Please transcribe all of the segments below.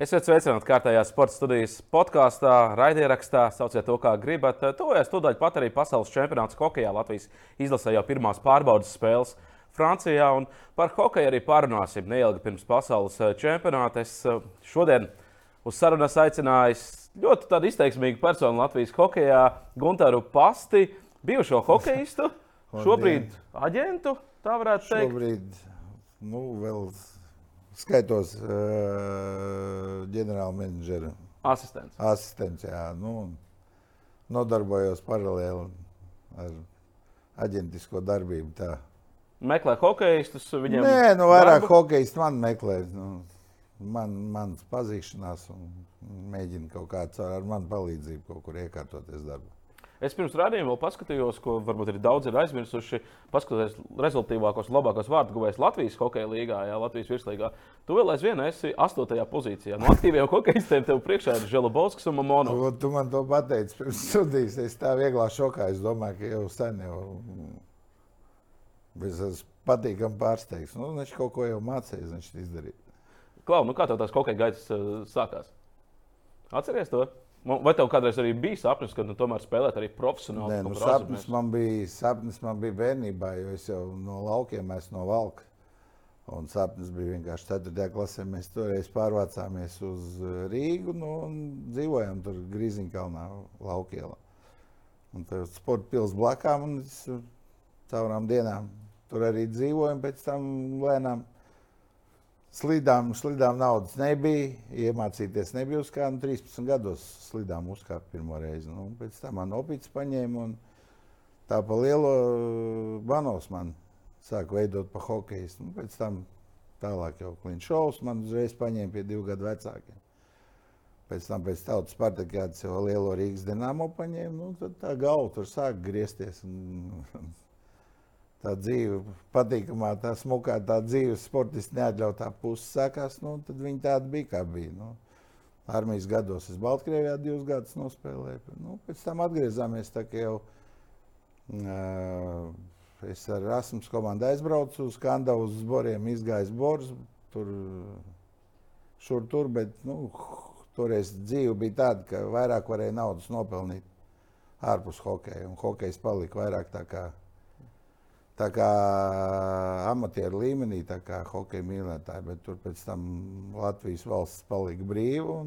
Esiet sveicināti kārtējā sporta studijas podkāstā, raidierakstā. Sauciet to, kā gribat. Tojas tūdaļ pat arī pasaules čempionāts hokeja. Latvijas izlasē jau pirmās pārbaudas spēles Francijā. Un par hokeju arī parunāsim neilgi pirms pasaules čempionāta. Es eh, šodien uz sarunas aicināju ļoti izteiksmīgu personu Latvijas hokeja, Gunteru Pasti, bijušo hokeistu, šobrīd aģentu. Tā varētu teikt. Šobrīd, nu, vēl skaitos uh, ģenerāla menedžera asistents. asistents jā, nu, nodarbojos paralēli ar aģentisko darbību. Tā. Meklē hokeistus, viņiem Nē, nu, vairāk hokeistu man meklē. Nu, man, mans pazīšanās un mēģina kaut kādā ar manu palīdzību kaut kur iekārtoties darbā. Es pirms rādījuma vēl paskatījos, ko varbūt arī daudzi ir aizmirsuši. Paskatoties rezultātīvākos, labākos vārdu guvējus Latvijas hokeja līgā, jā, Latvijas virslīgā. Tu vēl aizvien esi astotajā pozīcijā. No aktīviem hokeistiem tev priekšā ir Želabovskis un Mamono. Tu, tu man to pateici pirms studijas. Es tā vieglā šokā. Es domāju, ka jau sen jau. Es esmu patīkami pārsteigts. Nu, viņš kaut ko jau mācījis, viņš izdarīja. Klau, nu kā tev tās hokeja gaitas uh, sākās? Atceries to? Vai tev kādreiz arī bija sapnis, ka nu, tomēr spēlēt arī profesionāli? Nē, nu, sapnis, man bija, sapnis man bija bērnībā, jo es jau no laukiem esmu no valka. Un sapnis bija vienkārši 4. klasē. Mēs toreiz pārvācāmies uz Rīgu nu, un dzīvojām tur Grīziņkalnā, Laukielā. Un tur sporta pils blakām un caurām dienām tur arī dzīvojam, pēc tam lēnām Slidām, slidām naudas nebija, iemācīties nebija uz kā. Nu, 13 gados slidām uzkāpa pirmo reizi. Nu, pēc tam man opīts paņēma un tā pa lielo banos man sāka veidot pa hokeju. Nu, pēc tam tālāk jau kliņš šovs man uzreiz paņēma pie divu gadu vecākiem. Pēc tam pēc tautas partakādas jau lielo Rīgas dinamo paņēma. Nu, tad tā galva tur sāk griezties. Un, tā dzīve, patīkamā, tā smukā, tā dzīve, sportisti neatļautā puse sākās, nu, tad viņi tāda bija, kā bija. Nu, armijas gados es Baltkrievijā divus gadus nospēlēju. Nu, pēc tam atgriezāmies jau uh, es ar Rasmus komandu aizbraucu uz Kandavu uz Boriem, izgājis Bors, tur šur tur, bet nu, toreiz dzīve bija tāda, ka vairāk varēja naudas nopelnīt ārpus hokeja, un hokejs palika vairāk tā kā tā kā amatieru līmenī, tā kā hokeja mīlētāji, bet tur pēc tam Latvijas valsts palika brīva.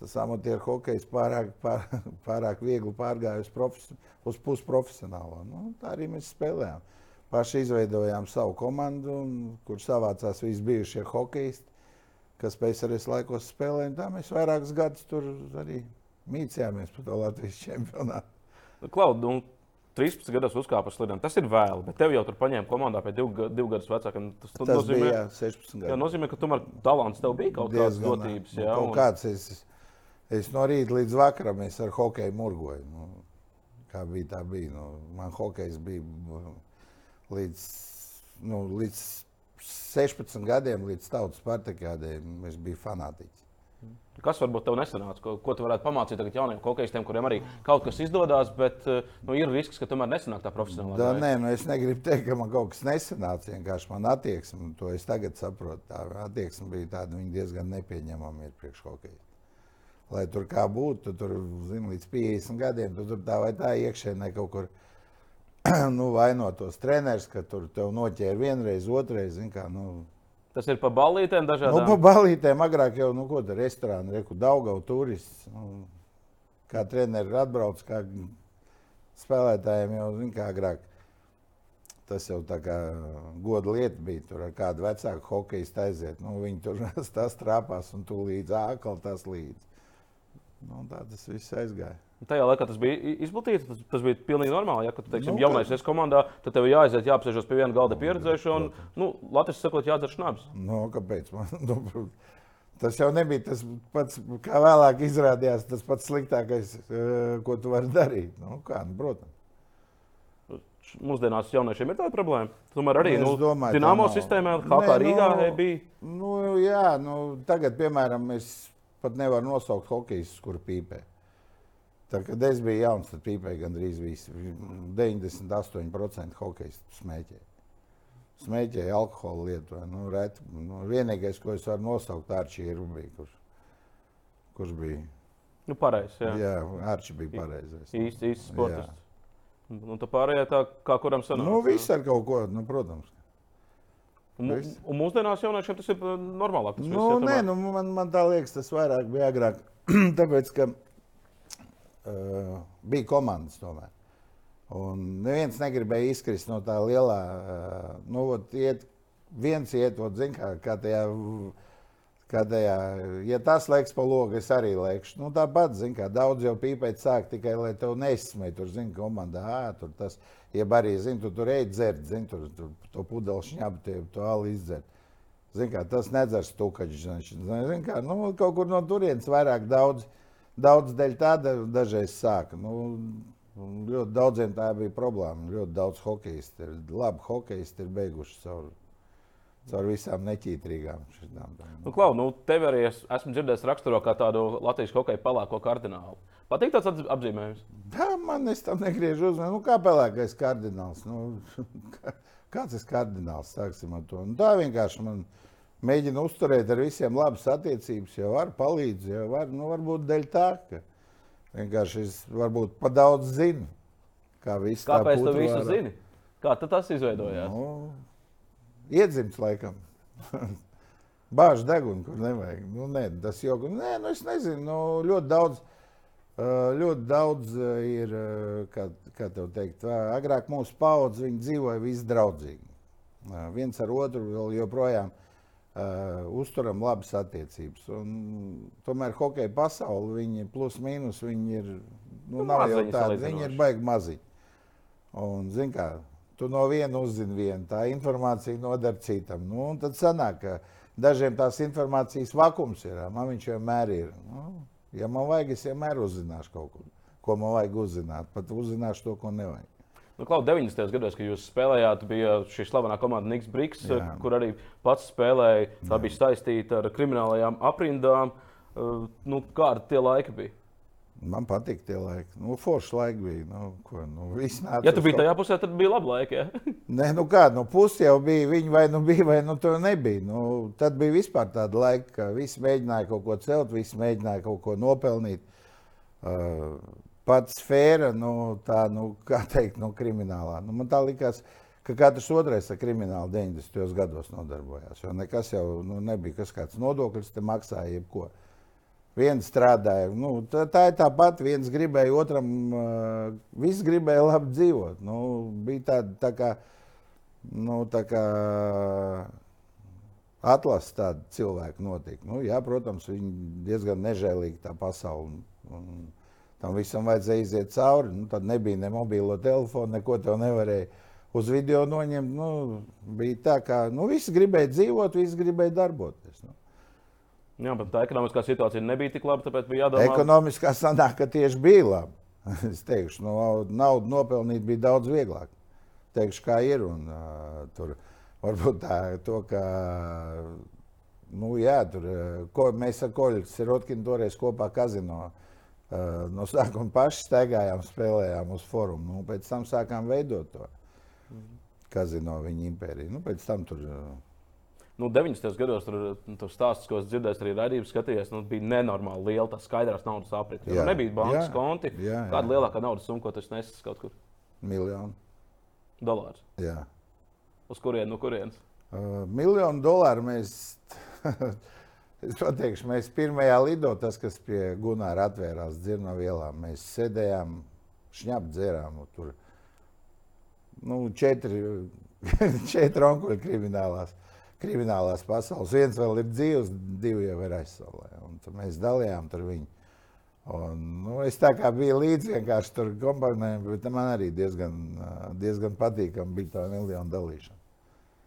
Tas amatieru hokejs pārāk, pār, pārāk viegli pārgāja uz, profes, uz pusprofesionālo. Nu, tā arī mēs spēlējām. Paši izveidojām savu komandu, kur savācās visi bijušie hokeisti, kas PSRS laikos spēlēja. Tā mēs vairākus gadus tur arī mīcījāmies par to Latvijas čempionātu. Klaud, nu, 13 gados uzkāpa slidām. Tas ir vēl, bet tev jau tur paņēma komandā pie divu, divu gadus vecākiem. Tas, tas nozīmē, bija, jā, 16 gadi. Jā, nozīmē, ka tomēr talants tev bija kaut kādas dotības. Jā, kaut un... kāds es, es no rīta līdz vakaram es ar hokeju murgoju. Nu, kā bija, tā bija. Nu, man hokejs bija līdz, nu, līdz 16 gadiem, līdz tautas partikādēm. Es biju fanātiķis. Kas varbūt tev nesanāca? Ko, ko tu varētu pamācīt tagad jauniem hokeistiem, kuriem arī kaut kas izdodas, bet eh, nu, ir risks, ka tomēr nesanāk tā profesionāli? Da, nē, nu, es negribu teikt, ka man kaut kas nesanāca. Vienkārši man attieksme, to es tagad saprotu. Tā attieksme bija tāda, viņa diezgan nepieņemama ir priekš hokeja. Lai tur kā būtu, tu tur zin, līdz 50 gadiem, tu tur tā vai tā iekšēnē kaut kur nu, vainotos treneris, ka tur tev noķēra vienreiz, otrreiz. Zin, kā, nu, Tas ir pa balītēm dažādām? Nu, pa balītēm agrāk jau, nu, ko tur restorāni, reku Daugau turists. Nu, kā treneri atbrauc, kā spēlētājiem jau, zin, kā agrāk. Tas jau tā kā goda lieta bija. Tur ar kādu vecāku hokeju aiziet. Nu, viņi tur tas trāpās un tu līdzi ākal tas līdzi. Nu, tā tas viss aizgāja. Tajā laikā tas bija izplatīts, tas, tas bija pilnīgi normāli. Ja, kad tu teiksim, nu, jaunais es komandā, tad tev jāaiziet, jāapsēžas pie viena galda pieredzējuši un, nu, Latvijas sakot, jādzer šnabs. Nu, kāpēc? Man, nu, tas jau nebija tas pats, kā vēlāk izrādījās, tas pats sliktākais, eh, ko tu vari darīt. Nu, kā, nu, protams. Mūsdienās jauniešiem ir tāda problēma. Tomēr arī nu, domāju, Dienāmo sistēmā, kā Rīgā nu, bija. Nu, jā, nu, tagad, piemēram, es pat nevaru nosaukt hokejus, kur pīpē. Tā, kad es biju jauns, tad pīpēja gandrīz visi. 98% hokeja smēķēja. Smēķēja alkoholu lietoja. Nu, reti, nu, vienīgais, ko es varu nosaukt, tā ir šī rubīka, kurš kurš bija. Nu, pareizi. Jā, Jā, Arčs bija pareizais. īsti, īsti sportists. Un tā pārējā tā, kā kuram sanāk. Nu, viss ar kaut ko, nu, protams. Un, un mūsdienās jauniešiem tas ir uh, normālāk. Tas Nu, viss, ja nē, nu, man, man tā liekas, tas vairāk bija agrāk. Tāpēc, ka uh, bija komandas tomēr. Un neviens negribēja izkrist no tā lielā. Uh, nu, ot, iet, viens iet, ot, zin, kā, kā tajā. Kā tajā, ja tas liekas pa logu, es arī lieku. Nu, Tāpat, zin, kā daudz jau pīpēt sāk tikai, lai tev nesmēj. Tur, zin, komandā, ā, tur tas, ja arī, zin, tu tur ej dzert, zin, tur, tur to pudeli šņabu, tie, to ali izdzert. Zin, kā, tas nedzers tukaļš. Zin, kā, nu, kaut kur no turienes vairāk daudz, daudz dēļ tāda dažreiz sāka. Nu, ļoti daudziem tā bija problēma. Ļoti daudz hokeistu ir labi hokeisti ir beiguši caur, caur visām neķītrīgām šitām. Nu, Klau, nu, tevi arī es, esmu dzirdējis raksturo kā tādu Latvijas hokeja pelēko kardinālu. Patīk tāds apzīmējums. Jā, man es tam negriežu uzmanību. Nu, kā pelēkais kardināls? Nu, kā- kāds ir kardināls? Sāksim ar to. Nu, tā vienkārši man mēģina uzturēt ar visiem labas attiecības. Jau var palīdzēt, jau var. Nu, varbūt dēļ tā, ka vienkārši es varbūt pa daudz zinu. Kā Kāpēc tu visu vara. zini? Kā tas izveidojās? Nu, iedzimts laikam. Bāžu degunu, kur nevajag. Nu, nē, tas jau nē, nu, es nezinu. Nu, ļoti daudz, ļoti daudz ir, kā, kā tev teikt, agrāk mūsu paudze dzīvoja visi draudzīgi. Ā, Viens ar otru joprojām uh, uzturam labas attiecības. Un, tomēr hokeja pasaule, viņi plus mīnus, viņi ir, nu, Nu, maziņi tādi, viņi ir baigi maziņi. Un, zin kā, tu no viena uzzini vienu, tā informācija noder citam. Nu, tad sanāk, ka dažiem tās informācijas vakums ir. Man viņš vienmēr ir. Nu, ja man vajag, es vienmēr uzzināšu kaut ko, ko man vajag uzzināt. Pat uzzināšu to, ko nevajag. Nu, Klau, 90. gados, kad jūs spēlējāt, bija šī slavenā komanda Niks Briks, Jā. kur arī pats spēlēja. Tā bija saistīta ar kriminālajām aprindām. Uh, Nu, kādi tie laiki bija? Man patīk tie laiki. Nu, forši laiki bija. Nu, ko, nu, Ja tu biji tajā pusē, tad bija labi laiki. Ja? Nē, nu kā, nu pusi jau bija. Viņi vai nu bija, vai nu to nebija. Nu, tad bija vispār tāda laika, ka visi mēģināja kaut ko celt, visi mēģināja kaut ko nopelnīt. Uh, Pats sfēra, nu, tā, nu, kā teikt, nu, kriminālā. Nu, man tā likās, ka katrs otrais ar kriminālu 90. gados nodarbojās. Jo nekas jau nu, nebija, kas kāds nodoklis te maksāja, jebko. Viens strādāja, nu, tā, tā ir tāpat. Viens gribēja, otram, uh, viss gribēja labi dzīvot. Nu, bija tāda tā kā, nu, tā kā atlases tāda cilvēka notika. Nu, jā, protams, viņi diezgan nežēlīgi tā pasaule. Un tam visam vajadzēja iziet cauri. Nu, tad nebija ne mobilo telefonu, neko tev nevarēja uz video noņemt. Nu, bija tā, ka nu, visi gribēja dzīvot, visi gribēja darboties. Nu. Jā, bet tā ekonomiskā situācija nebija tik laba, tāpēc bija jādomā. Ekonomiskā sanāk, ka tieši bija labi. Es teikšu, no naudu nopelnīt bija daudz vieglāk. Teikšu, kā ir. Un, uh, tur varbūt tā, to, ka nu, jā, tur, ko, mēs ar Koļu Sirotkinu toreiz kopā kazino. Uh, no sākuma paši staigājām, spēlējām uz forumu. Nu, pēc tam sākām veidot to kazino viņa impēriju. Nu, pēc tam tur uh, Nu, 90. gados tur tur stāsts, ko es dzirdēju, arī raidījumā skatījos, nu, bija nenormāli liela tā skaidrās naudas aprite. Jā. Nu, nebija bankas Jā. konti. Jā, jā. Kāda lielākā naudas summa, ko tas nesis kaut kur? miljonu. Dolārs. Jā. Uz kurien, no kurienes? Uh, miljonu dolāru mēs, es pateikšu, mēs pirmajā lido, tas, kas pie Gunāra atvērās dzirno vielām, mēs sēdējām, šņap dzērām, un tur, nu, četri, četri onkuļi kriminālās, kriminālās pasaules. Viens vēl ir dzīvs, divi jau ir tur mēs dalījām tur viņu. Un, nu, es tā kā biju līdzi vienkārši tur komponējumam, bet man arī diezgan, diezgan patīkami bija tā miljonu dalīšana.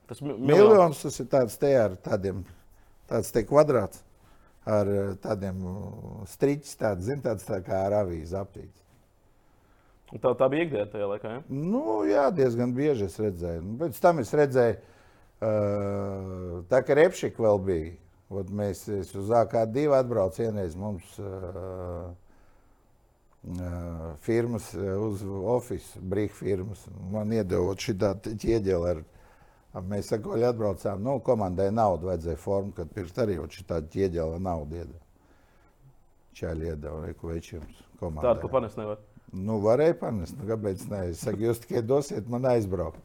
Tas mi- Miljons tas ir tāds te ar tādiem, tāds te kvadrāts ar eh, tādiem striķiem, tāds, zin, tāds tā kā ar avīzi aptīts. Tā, tā bija ikdiena tajā laikā. Ja? Nu, jā, diezgan bieži es redzēju. Nu, pēc tam es redzēju, uh, tā kā repšika vēl bija. Ot mēs uz AK2 atbraucu vienreiz mums uh, uh, firmas, uh, uz office, brīvības firmas. Man iedeva šī ķieģele ar Mēs ar Koļu atbraucām, nu, komandai naudu vajadzēja formu, kad pirkt arī šī tāda ķieģela naudu iedeva. čāļi iedeva Rekovečiem. Tādu, ko panest nevar. Nu, varēja panest. Nu, kāpēc ne? Es saku, jūs tikai dosiet man aizbraukt.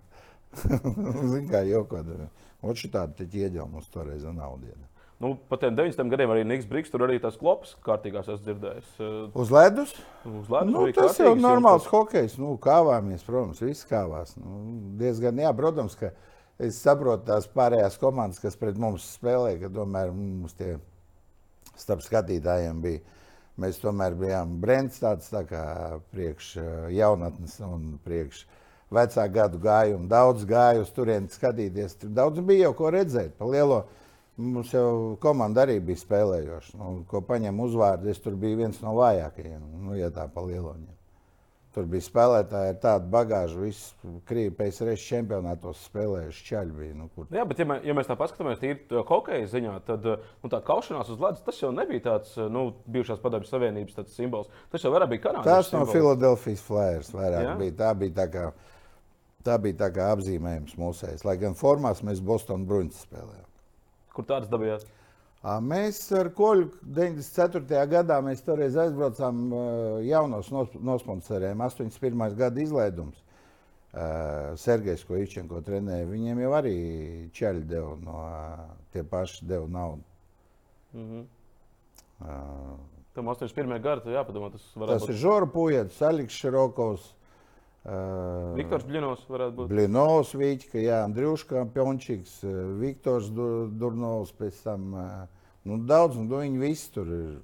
Ziniet, kā kādā. Oči tādu te ieģēlu mums toreiz naudu. Nu, pat 90 gadiem arī Niks Brīsīs tur arī tās klopas kārtīgās esmu dzirdējis. Uz ledus? Uz ledus nu, tas jau ir normāls hokejs. Nu, kāvāmies, protams, viss kāvās. Nu, diezgan, jā, protams, ka es saprotu tās pārējās komandas, kas pret mums spēlē, ka tomēr mums tie starp skatītājiem bija. Mēs tomēr bijām Brents tāds tā kā priekš jaunatnes un priekš vecā gadu gājumu. Daudz gāju uz turieni skatīties. Daudz bija jau ko redzēt. Pa lielo Mums jau komanda arī bija spēlējoša. Nu, ko paņem uzvārdu, es tur biju viens no vājākajiem, nu, ja tā pa lieloņiem. Tur bija spēlētāji ar tādu bagāžu, visu krīvu PSRS čempionātos spēlējuši čaļi. Bija, nu, kur... Jā, bet ja, mē, ja mēs tā paskatāmies tīri hokeja ziņā, tad nu, tā kaušanās uz ledus tas jau nebija tāds nu, bijušās padomjas Savienības simbols. Tas jau vairāk bija kanādiešu. Tas no Filadelfijas Flyers vairāk Jā? bija. Tā bija tā kā, tā bija tā kā apzīmējums mūsējs. Lai gan formās mēs Boston Bruins spēlējām. Kur tādas dabījās? Mēs ar Koļu 94. gadā mēs toreiz aizbraucām jaunos nosponsorējiem, 81. gada izlaidums. Sergejs, ko Ičenko trenēja, viņiem jau arī ķeļi deva no tie paši deva naudu. Mm -hmm. uh, Tam 81. gada jāpadomā, tas varētu būt. Tas ir Žora Pujets, Aliks Širokovs. Viktors Blinovs varētu būt. Blinovs, Vīķa, Jā, Andriuškā, Pjončiks, Viktors Durnovs, pēc tam nu, daudz, nu, viņi visi tur ir.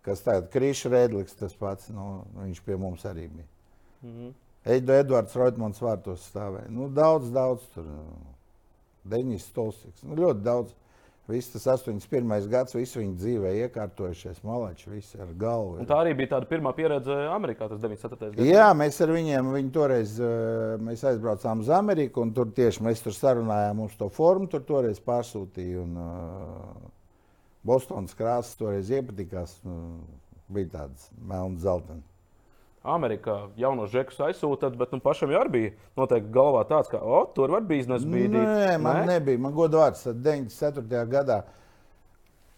Kas tāda Krīša Rēdlis, tas pats, nu, viņš pie mums arī bija. Mm -hmm. Eido Edvards Roitmans vārtos stāvēja. Nu, daudz, daudz tur. Deņģis Stolsiks. Nu, ļoti daudz. Viss tas 81. gads, visu viņa dzīvē iekārtojušies, malači, visi ar galvu. Un tā arī bija tāda pirmā pieredze Amerikā, tas 94. gads. Jā, mēs ar viņiem, viņi toreiz, eh, mēs aizbraucām uz Ameriku, un tur tieši mēs tur sarunājām, mums to formu tur toreiz pārsūtīja, un uh, Bostonas krāsas toreiz iepatikās, nu, bija tādas melnas zeltainas. Amerikā jaunos žekus aizsūtāt, bet nu, pašam jau bija noteikti galvā tāds, ka, o, tur var biznesa bīdīt. Nē, man Nē? nebija. Man godu vārds 94. gadā.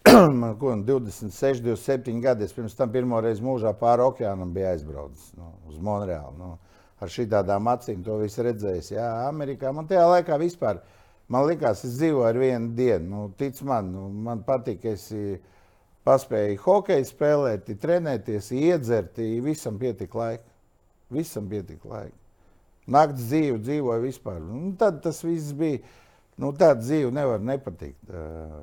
man ko, 26, 27 gadi. Es pirms tam pirmo reizi mūžā pāri okeānam biju aizbraucis nu, uz Monreālu. Nu, ar šādām acīm to visu redzējis. Jā, Amerikā man tajā laikā vispār. Man liekas, es dzīvoju ar vienu dienu. Nu, tic man, nu, man patīk, es esmu paspēja hokeju spēlēt, trenēties, iedzert, visam pietika laika. Visam pietika laika. Nakts dzīve, dzīvoja vispār. Nu, tad tas viss bija. Nu, Tāda dzīve nevar nepatikt uh,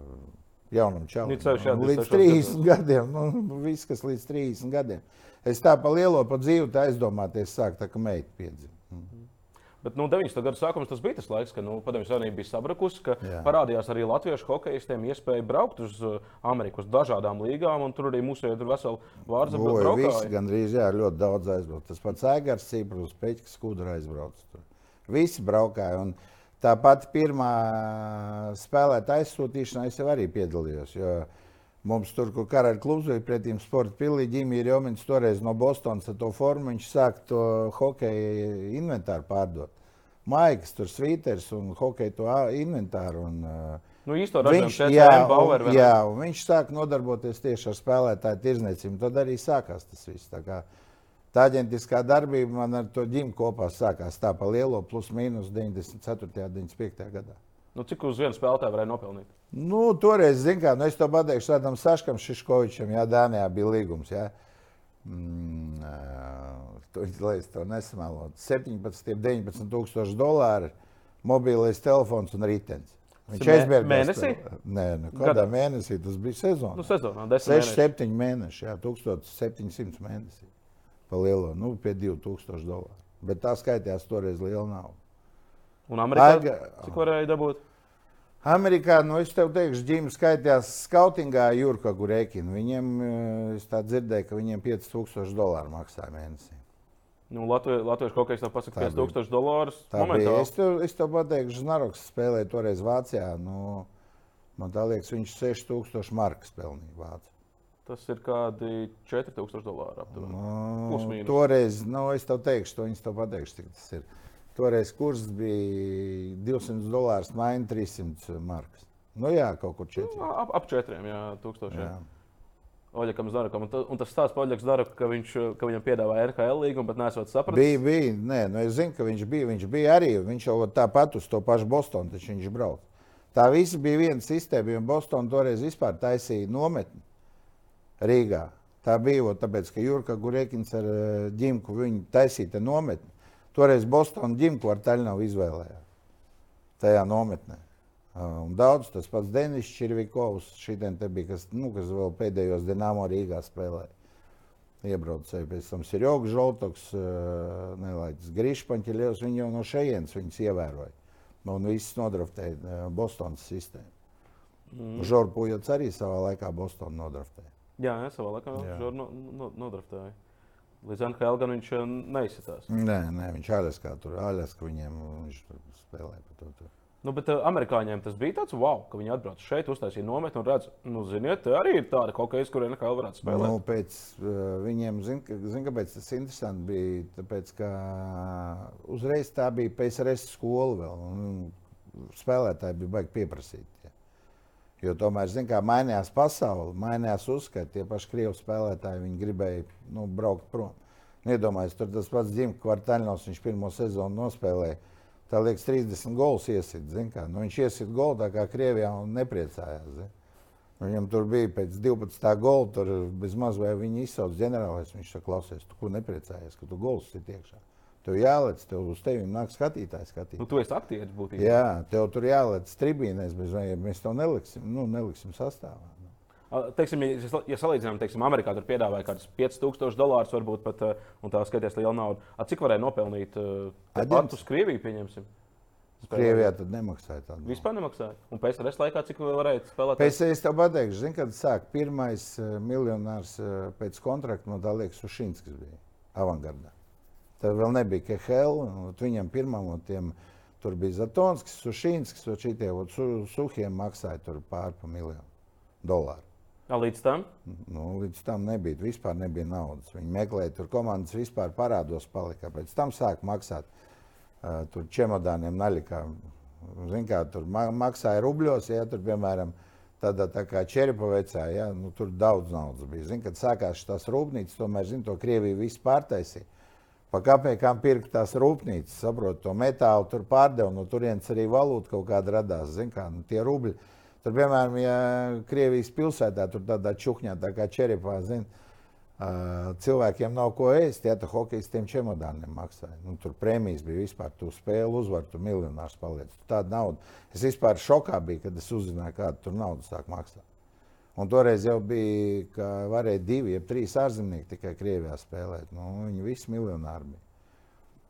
jaunam čalam. Nu, līdz 30 gadiem. Nu, viss, kas līdz 30 gadiem. Es tā pa lielo pa dzīvi aizdomāties, sāk tā kā meita piedzima. Bet nu, 90. gada sākums tas bija tas laiks, kad nu, Padomju Savienība bija sabrakusi, ka Jā. parādījās arī latviešu hokeistiem iespēja braukt uz uh, Ameriku, uz dažādām līgām, un tur arī mūsu ir vesela vārza. Gan drīz, jā, ļoti daudz aizbraukt. Tas pats Aigars, Cīprus, Peķis, Kudra aizbrauc. Tur. Visi braukāja. Un tā pati pirmā spēlētāja aizsūtīšanā es arī piedalījos. Jo, Mums tur, kur karaļa klubs bija pretim sporta pilī, Ģimija Rjomins toreiz no Bostonas ar to formu, viņš sāk to hokeja inventāru pārdot. Maiks, tur svīters un hokeja to inventāru. Un, Nu, viņš, jā, Bauer, un, jā, un viņš sāk nodarboties tieši ar spēlētāju tirzniecību. Tad arī sākās tas viss. Tā, kā, tā aģentiskā darbība man ar to ģimu kopā sākās tā pa lielo plus mīnus 94. un 95. gadā. Nu, cik uz vienu spēlētāju varēja nopelnīt? Nu, toreiz, zināmā mērā, nu, es to pateikšu tādam Saškam Šiškovičam, ja Dānijā bija līgums. Ja. Mm, to, lai es to nesamēlotu, 17, 19 tūkstoši dolāru, mobilais telefons un ritenis. Viņš aizbēga mēnesī? Nē, nu, kādā Gada. mēnesī tas bija sezonā. Nu, sezonā 6, 7 mēneši, jā, 1700 mēnesī. Pa lielo, nu, pie 2000 dolāru. Bet tā skaitījās toreiz liela nauda. Un Amerikā Aiga... cik varēja dabūt? Amerikā, nu, es tev teikšu, ģimene skaitījās skautingā Jurka Gurēkina. Viņiem, eh, es tā dzirdēju, ka viņiem 5000 dolāru maksāja mēnesī. Nu, Latvijas, Latvijas kaut kas tāds pasakā, 5000 dolārus. Es tev, es tev pateikšu, Znaroks spēlēja toreiz Vācijā. Nu, man liekas, viņš 6000 markas pelnīja Vācijā. Tas ir kādi 4000 dolāri aptuveni. Nu, toreiz, nu, es tev teikšu, to viņš tev pateikšu, cik tas ir. Toreiz kurs bija 200 dolāri, maina 300 markas. Nu, jā, kaut kur 4. Nu, ap, ap 4 jā, tūkstošiem. Oļekam Zvarakam. Un, un tas stāsts par Oļeku Zvaraku, ka, viņš, ka viņam piedāvāja RKL līgumu, bet nesot sapratis. Bija, bija. Nē, nu es zinu, ka viņš bija. Viņš bija arī. Viņš jau tāpat uz to pašu Bostonu taču viņš brauc. Tā visa bija viena sistēma, jo Bostonā toreiz vispār taisīja nometni Rīgā. Tā bija ot, tāpēc, ka Jurka Gurēkins ar eh, ģimku viņi taisīja nometni. Toreiz Bostonā ģimku ar Taļnavu izvēlējās tajā nometnē. Un daudz tas pats Denis Čirvikovs, šitien te bija, kas, nu, kas vēl pēdējos Dienāmo Rīgā spēlēja. Iebraucēji pēc tam ir Jogs, Žoltoks, Nelaitis Grīšpaņķiļevs, viņi jau no šejienes viņus ievēroja. Un viss nodraftēja Bostonas sistēmu. Mm. Žorpujats arī savā laikā Bostonā nodraftēja. Jā, jā, savā laikā viņš no, no, nodraftēja. Līdz NHL gan viņš eh, neizsitās. Nē, nē, viņš Aļaskā tur, Aļaska viņiem, viņš tur spēlēja par to. Tur. Nu, bet uh, amerikāņiem tas bija tāds, wow, ka viņi atbrauc šeit, uztaisīja nometni un redz, nu, ziniet, te arī ir tāda kaut kas, kur NHL varētu spēlēt. Nu, pēc uh, viņiem, zin, zin, kāpēc tas interesanti bija, tāpēc, ka uzreiz tā bija PSRS skola vēl, un spēlētāji bija baigi pieprasīt. Jo tomēr, zin, kā mainījās pasaule, mainījās uzskati, tie paši krievu spēlētāji, viņi gribēja nu, braukt prom. Nedomājieties, tur tas pats Zims Kvartāļnos, viņš pirmo sezonu nospēlēja. Tā liekas, 30 gols iesit. Nu, viņš iesit golu tā kā Krievijā un nepriecājās. Zin. Viņam tur bija pēc 12. gola, tur bez maz vai viņi izsauc ģenerālis. Viņš saka, klausies, tu ko nepriecājies, ka tu gols sit iekšā. Tev jālec, tev uz tevi nāk skatītājs skatīt. Nu, tu esi aktieris būtībā. Jā, tev tur jālec tribīnēs, bez vai mēs tev neliksim, nu, neliksim sastāvā. A, Teiksim, ja, ja salīdzinām, teiksim, Amerikā tur piedāvāja kaut kādus 5000 dolārus, varbūt pat, eh, un tā skaties liela nauda. A, cik varēja nopelnīt Aģents? pat uz Krieviju, pieņemsim? Krievijā tad nemaksāja tādu. Vispār nemaksāja. Un pēc tam laikā, cik varēja spēlēt? Pēc tam es tev pateikšu, zini, kad sāk pirmais uh, miljonārs pēc kontrakta, no tā liekas, Ušinskis bija avangardā. Tad vēl nebija Kehel, un ot viņam pirmam, tiem, tur bija Zatonskis, Ušinskis, un šitie ot su, suhiem maksāja tur pār pa miljonu dolāru. A, līdz tam? Nu, līdz tam nebija, vispār nebija naudas. Viņi meklēja, tur komandas vispār parādos palika. Pēc tam sāk maksāt uh, tur čemodāniem naļikā. Zin kā, tur ma maksāja rubļos, ja tur, piemēram, tādā tā kā čeripa vecā, ja, nu, tur daudz naudas bija. Zin, kad sākās tās rūpnīcas, tomēr, zin, to Krieviju visu pārtaisīja. Pa kāpēkām pirkt tās rūpnīcas, saprot, to metālu tur pārdeva, no turienes arī valūta kaut kāda radās, zin kā, nu, tie rubļi. Tur, piemēram, ja Krievijas pilsētā, tur tādā čukņā, tā kā čeripā, zin, cilvēkiem nav ko ēst, ja tā hokejistiem čemodāniem maksāja. Nu, tur prēmijas bija vispār, tu spēli uzvar, tu miljonārs paliec. Tu Tāda nauda. Es vispār šokā biju, kad es uzzināju, kāda tur nauda sāk maksāt. Un toreiz jau bija, ka varēja divi, ja trīs ārzemnieki tikai Krievijā spēlēt. Nu, viņi visi miljonāri bija.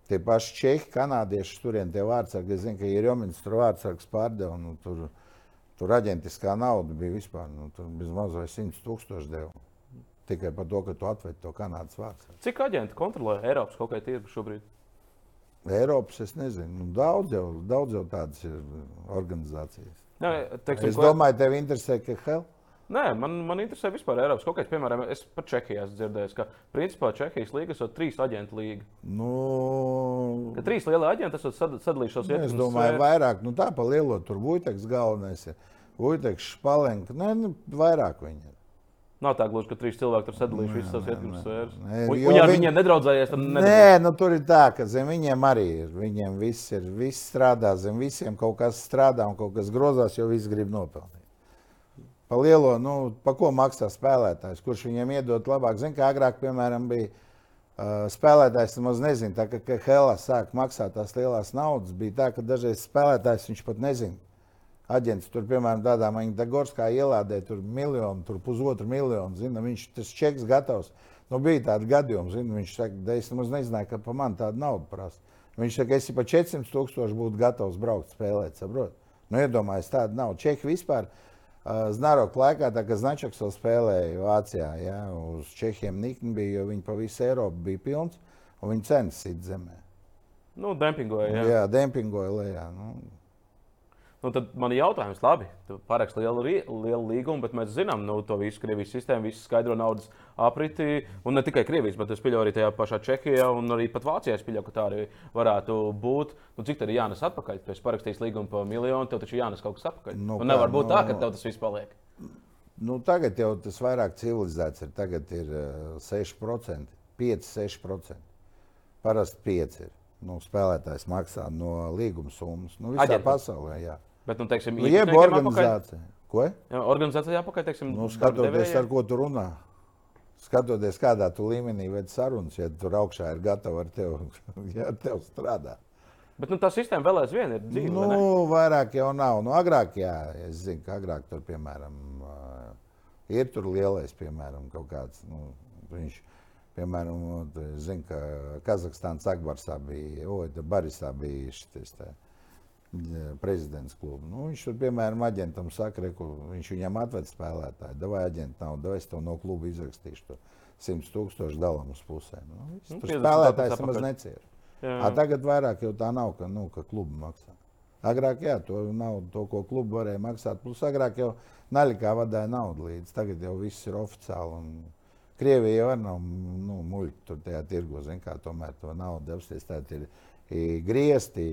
Tie paši čehi, kanādieši, turien tie vārdsargi. Es zinu, ka ir Jomins tur vārdsargs pārdeva. Nu, tur, tur aģentiskā nauda bija vispār. Nu, tur bez maz vai 100 tūkstoši deva. Tikai par to, ka tu atvedi to kanādas vārdsargu. Cik aģenti kontrolē Eiropas hokeja tirgu šobrīd? Eiropas es nezinu. Nu, daudz, jau, daudz jau tādas ir organizācijas. Jā, teiksim, Es domāju, tev interesē, ka Hel. Nē, man, man interesē vispār Eiropas kaut kāds. Piemēram, es par Čehiju esmu dzirdējis, ka principā Čehijas līgas ir trīs aģentu līga. Nu, Ka trīs lielie aģenti esat sad- sadalījušos Nu, Es domāju, sfēru. vairāk, nu tā pa lielo tur Vujteks galvenais ir. Vujteks, Špalenka, nē, nu, vairāk viņi ir. Nav tā gluži, ka trīs cilvēki tur sadalījuši visas savas ietekmes sfēras. ja ar viņi- viņiem nedabūs. Nē, nu tur ir tā, ka zem viņiem arī ir. Viņiem viss ir, viss strādā, zem visiem kaut kas strādā un kaut kas grozās, jo viss grib nopelnīt. Pa lielo, nu, pa ko maksā spēlētājs, kurš viņiem iedod labāk. Zini, kā agrāk, piemēram, bija uh, spēlētājs, nemaz nezina, tā kā, ka Helā sāk maksāt tās lielās naudas, bija tā, ka dažreiz spēlētājs viņš pat nezina. Aģents tur, piemēram, tādā Dagorskā ielādē, tur miljonu, tur pusotru miljonu, zina, viņš tas čeks gatavs. Nu, bija tādi gadījumi, zina, viņš saka, es nemaz nezināju, ka pa man tādu naudu prasa. Viņš saka, es ja pa 400 tūkstoši būtu gatavs braukt spēlēt, saprot? Nu, iedomājieties, tāda nav. Čehi vispār uh, Znaroka laikā, tā kā Značaks vēl spēlēja Vācijā, ja, uz Čehiem nikni bija, jo viņi pa visu Eiropu bija pilns, un viņi cenas sit zemē. Nu, dempingoja. Jā. jā dempingoja lejā. Nu, Nu, tad man ir jautājums, labi, tu paraksti lielu, lielu līgumu, bet mēs zinām nu, to visu Krievijas sistēmu, visu skaidro naudas apriti. Un ne tikai Krievijas, bet es pieļauju arī tajā pašā Čehijā un arī pat Vācijā. Es pieļauju, ka tā arī varētu būt. Nu, cik tad ir jānes atpakaļ? Tu esi parakstījis līgumu par miljonu, tev taču jānes kaut kas atpakaļ. Nu, Nu, un nevar kā, būt tā, ka nu- tev tas viss paliek. Nu, tagad jau tas vairāk civilizēts ir. Tagad ir uh, 6%, 5-6%. Parasti 5% ir. Nu, spēlētājs maksā no līguma summas. Nu, visā Aģentam. pasaulē, jā. Bet, nu, teiksim, Nu, jeb organizācija. Ko? Jā, organizācijā apakaļ, teiksim, Nu, skatoties, ar ko tu runā. Skatoties, kādā tu līmenī veids sarunas, ja tur augšā ir gatava ar tevi, ja ar tevi strādāt. Bet nu, tā sistēma vēl aizvien ir dzīva. vai? Nu, vairāk jau nav. Nu, agrāk, jā, es zinu, ka agrāk tur, piemēram, ir tur lielais, piemēram, kaut kāds. Nu, viņš, piemēram, zini, ka Kazahstānas Akbarsā bija, oi, tā Barisā bija šis ģ, prezidents kluba. Nu, viņš tur, piemēram, aģentam saka, reku, viņš viņam atved spēlētāju, davai aģentu naudu, es tev no kluba izrakstīšu to 100 tūkstošu dalam uz pusēm. Nu, viss. Nu, tur 50 spēlētājs nemaz necieš. Tagad vairāk jau tā nav, ka, nu, ka klubi maksā. Agrāk, jā, to naudu, to, ko klubi varēja maksāt. Plus, agrāk jau naļikā vadīja naudu līdzi. Tagad jau viss ir oficiāli. Un Krievija jau nav nu, muļķi tur tajā tirgu. Zin, kā tomēr to naudu devsties. Tad ir griezti,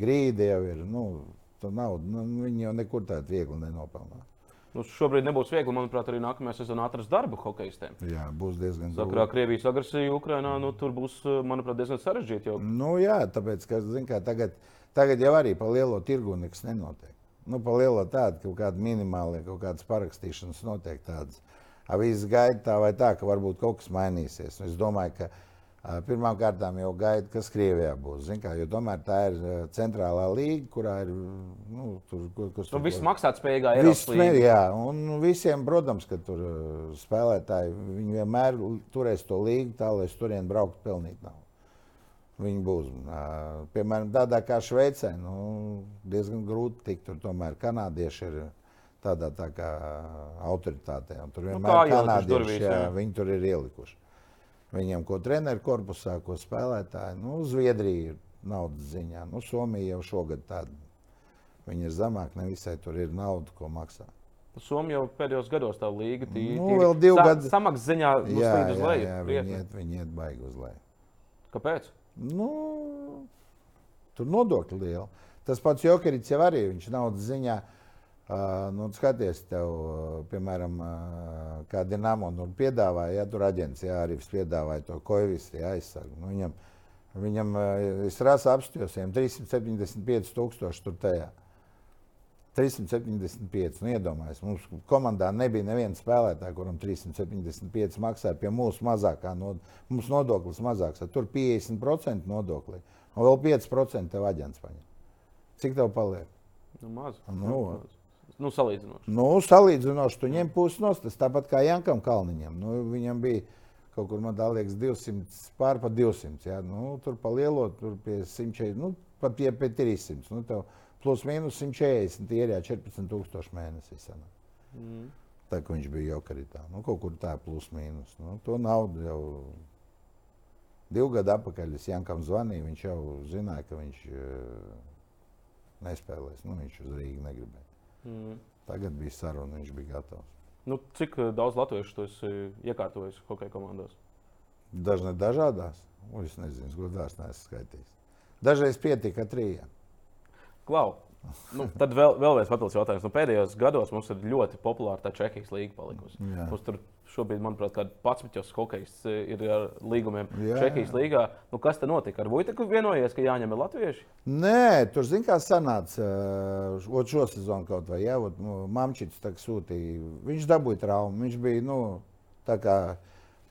grīdi jau ir. Nu, to naudu, nu, viņi jau nekur tādu viegli nenopelnā. Nu, šobrīd nebūs viegli, manuprāt, arī nākamajā sezonā atrast darbu hokeistiem. Jā, būs diezgan Sakarā ar Krievijas agresiju Ukrajinā, nu, tur būs, manuprāt, diezgan sarežģīti. Jo... Nu, jā, tāpēc, ka zin, kā, tagad, tagad jau arī pa lielo tirgu nekas nenotiek. Nu, pa lielo tādu kaut kādu minimālu, kaut kādas parakstīšanas notiek tādas. Avīzes gaida tā vai tā, ka varbūt kaut kas mainīsies. Un es domāju, ka pirmām kārtām jau gaida, kas Krievijā būs. Zin, kā, tomēr tā ir ā, centrālā līga, kurā ir nu, tur, kas Nu, viss maksāt spējīgā Viss Eiropas mē- līnija. Jā, un visiem, protams, ka tur uh, spēlētāji vienmēr turēs to līgu tā, lai uz turieni brauktu pelnīt naudu. Viņi būs. Piemēram, tādā kā Šveicē, nu, diezgan grūti tikt. Tur tomēr kanādieši ir tādā tā kā autoritātē. Tur kā vienmēr ielikuši kanādieši, durvīs, jā, jā. viņi tur ir ielikuši. Viņiem, ko treneru korpusā, ko spēlētāji, nu, Zviedrija ir naudas ziņā. Nu, Somija jau šogad tāda. Viņi ir zemāk, ne visai tur ir nauda, ko maksā. Somija jau pēdējos gados tā līga tīri. Nu, vēl divu gadu- Samaksas ziņā nu, Jā, slīd uz jā, leju. jā viņi, krietni. iet, viņi iet baigi uz leju. Kāpēc? Nu, tur nodokļi lieli. Tas pats Jokerits jau arī viņš naudas ziņā. Uh, nu, skaties, tev, uh, piemēram, uh, kā Dienāmo nu, piedāvāja, ja tur aģents jā, arī piedāvāja to koevistu aizsargu. Nu, viņam, viņam uh, es rasu apstājos, viņam 375 tūkstoši tur tajā. 375. Nu, iedomājieties, mums komandā nebija neviena spēlētāja, kuram 375 maksāja pie mūsu mazākā nodokļa. Mums nodoklis mazāks, tur 50% nodokli. Un vēl 5% tev aģents paņem. Cik tev paliek? Nu, maz. Nu. Nu, salīdzinoši. Nu, salīdzinoši, tu ņem pusi no tas, tāpat kā Jankam Kalniņam. Nu, viņam bija kaut kur, man liekas, 200, pār pa 200. Jā. Nu, tur pa lielo, tur pie 140, nu, pat pie, pie 300. Nu, tev plus mīnus 140 ir jā, 14,000 mēnesī. Mm. Tā kā viņš bija jokaritā. Nu, kaut kur tā plus mīnus. Nu, to naudu jau divu gadu atpakaļ es Jankam zvanīju. Viņš jau zināja, ka viņš uh, nespēlēs. Nu, viņš uz Rīgas negribēja. Mm. Tagad bija saruna, viņš bija gatavs. Nu, cik eh, daudz latviešu tu esi iekārtojis hokeja komandās? Dažne dažādās, un es nezinu, gudrās neesmu skaitījis. Dažreiz pietika trījiem. Klau. Nu, tad vēl, vēl viens papildus jautājums. Nu, pēdējos gados mums ir ļoti populāra tā Čehijas līnija palikusi. Jā. Mums tur šobrīd, manuprāt, kāda 11 hokejs ir ar līgumiem Jā, Čehijas jā. līgā. Nu, kas tad notika? Ar Vujteku vienojies, ka jāņem ir latvieši? Nē, tur zina, kā sanāca. Ot šo sezonu kaut vai jā, ot, nu, Mamčits sūtīja. Viņš dabūja traumu. Viņš bija nu, tā kā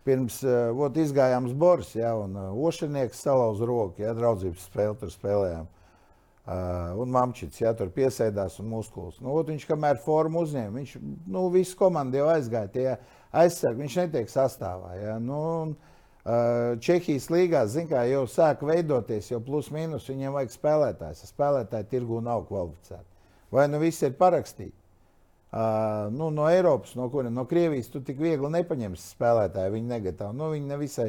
pirms uh, ot, izgājām uz Boris, jā, un uh, Ošanieks salauza roku, jā, draudzības spēli tur spēlējām. Uh, un Mamčits jā, tur piesēdās un muskulis. Nu, ot, viņš kamēr formu uzņēma, viņš nu, visu komandu jau aizgāja. Tie aizsargi, viņš netiek sastāvā. Jā, nu, Čehijas līgā, kā, jau sāk veidoties, jau plus mīnus viņiem vajag spēlētājs. Spēlētāji tirgu nav kvalificēti. Vai nu viss ir parakstīts? Uh, nu, no Eiropas, no kuriem no Krievijas tu tik viegli nepaņemsi spēlētāju. Viņi negatīvi. Nu, viņi nevisai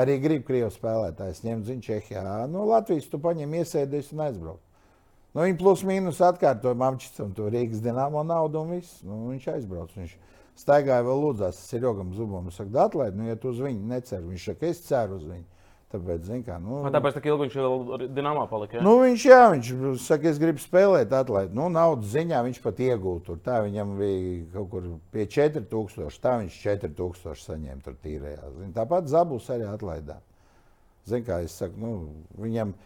arī grib Krievijas spēlētājus ņemt, zina, Čehijā. No Latvijas tu paņem iesēdies un aizbrauc. Nu, viņi plus mīnus atkārtoja Mamčicam to Rīgas dināmo naudu un viss. Nu, viņš aizbrauc. Viņš staigāja vēl lūdzās Serjogam Zubam. Saka, atlaid, nu, ja tu uz viņu necer. Viņš saka, es ceru uz viņu. Tāpēc, zin, kā, nu, Vai tāpēc, ka ilgi viņš vēl Dienāmā palika? Ja? Nu, viņš, jā, viņš saka, es gribu spēlēt, atlaid. Nu, naudas ziņā viņš pat iegūta. Tur tā viņam bija kaut kur pie 4000. Tā viņš 4000 saņēma tur tīrējā. Zin, tāpat Zabus arī atlaidā. Zin, kā es saku, nu, viņam,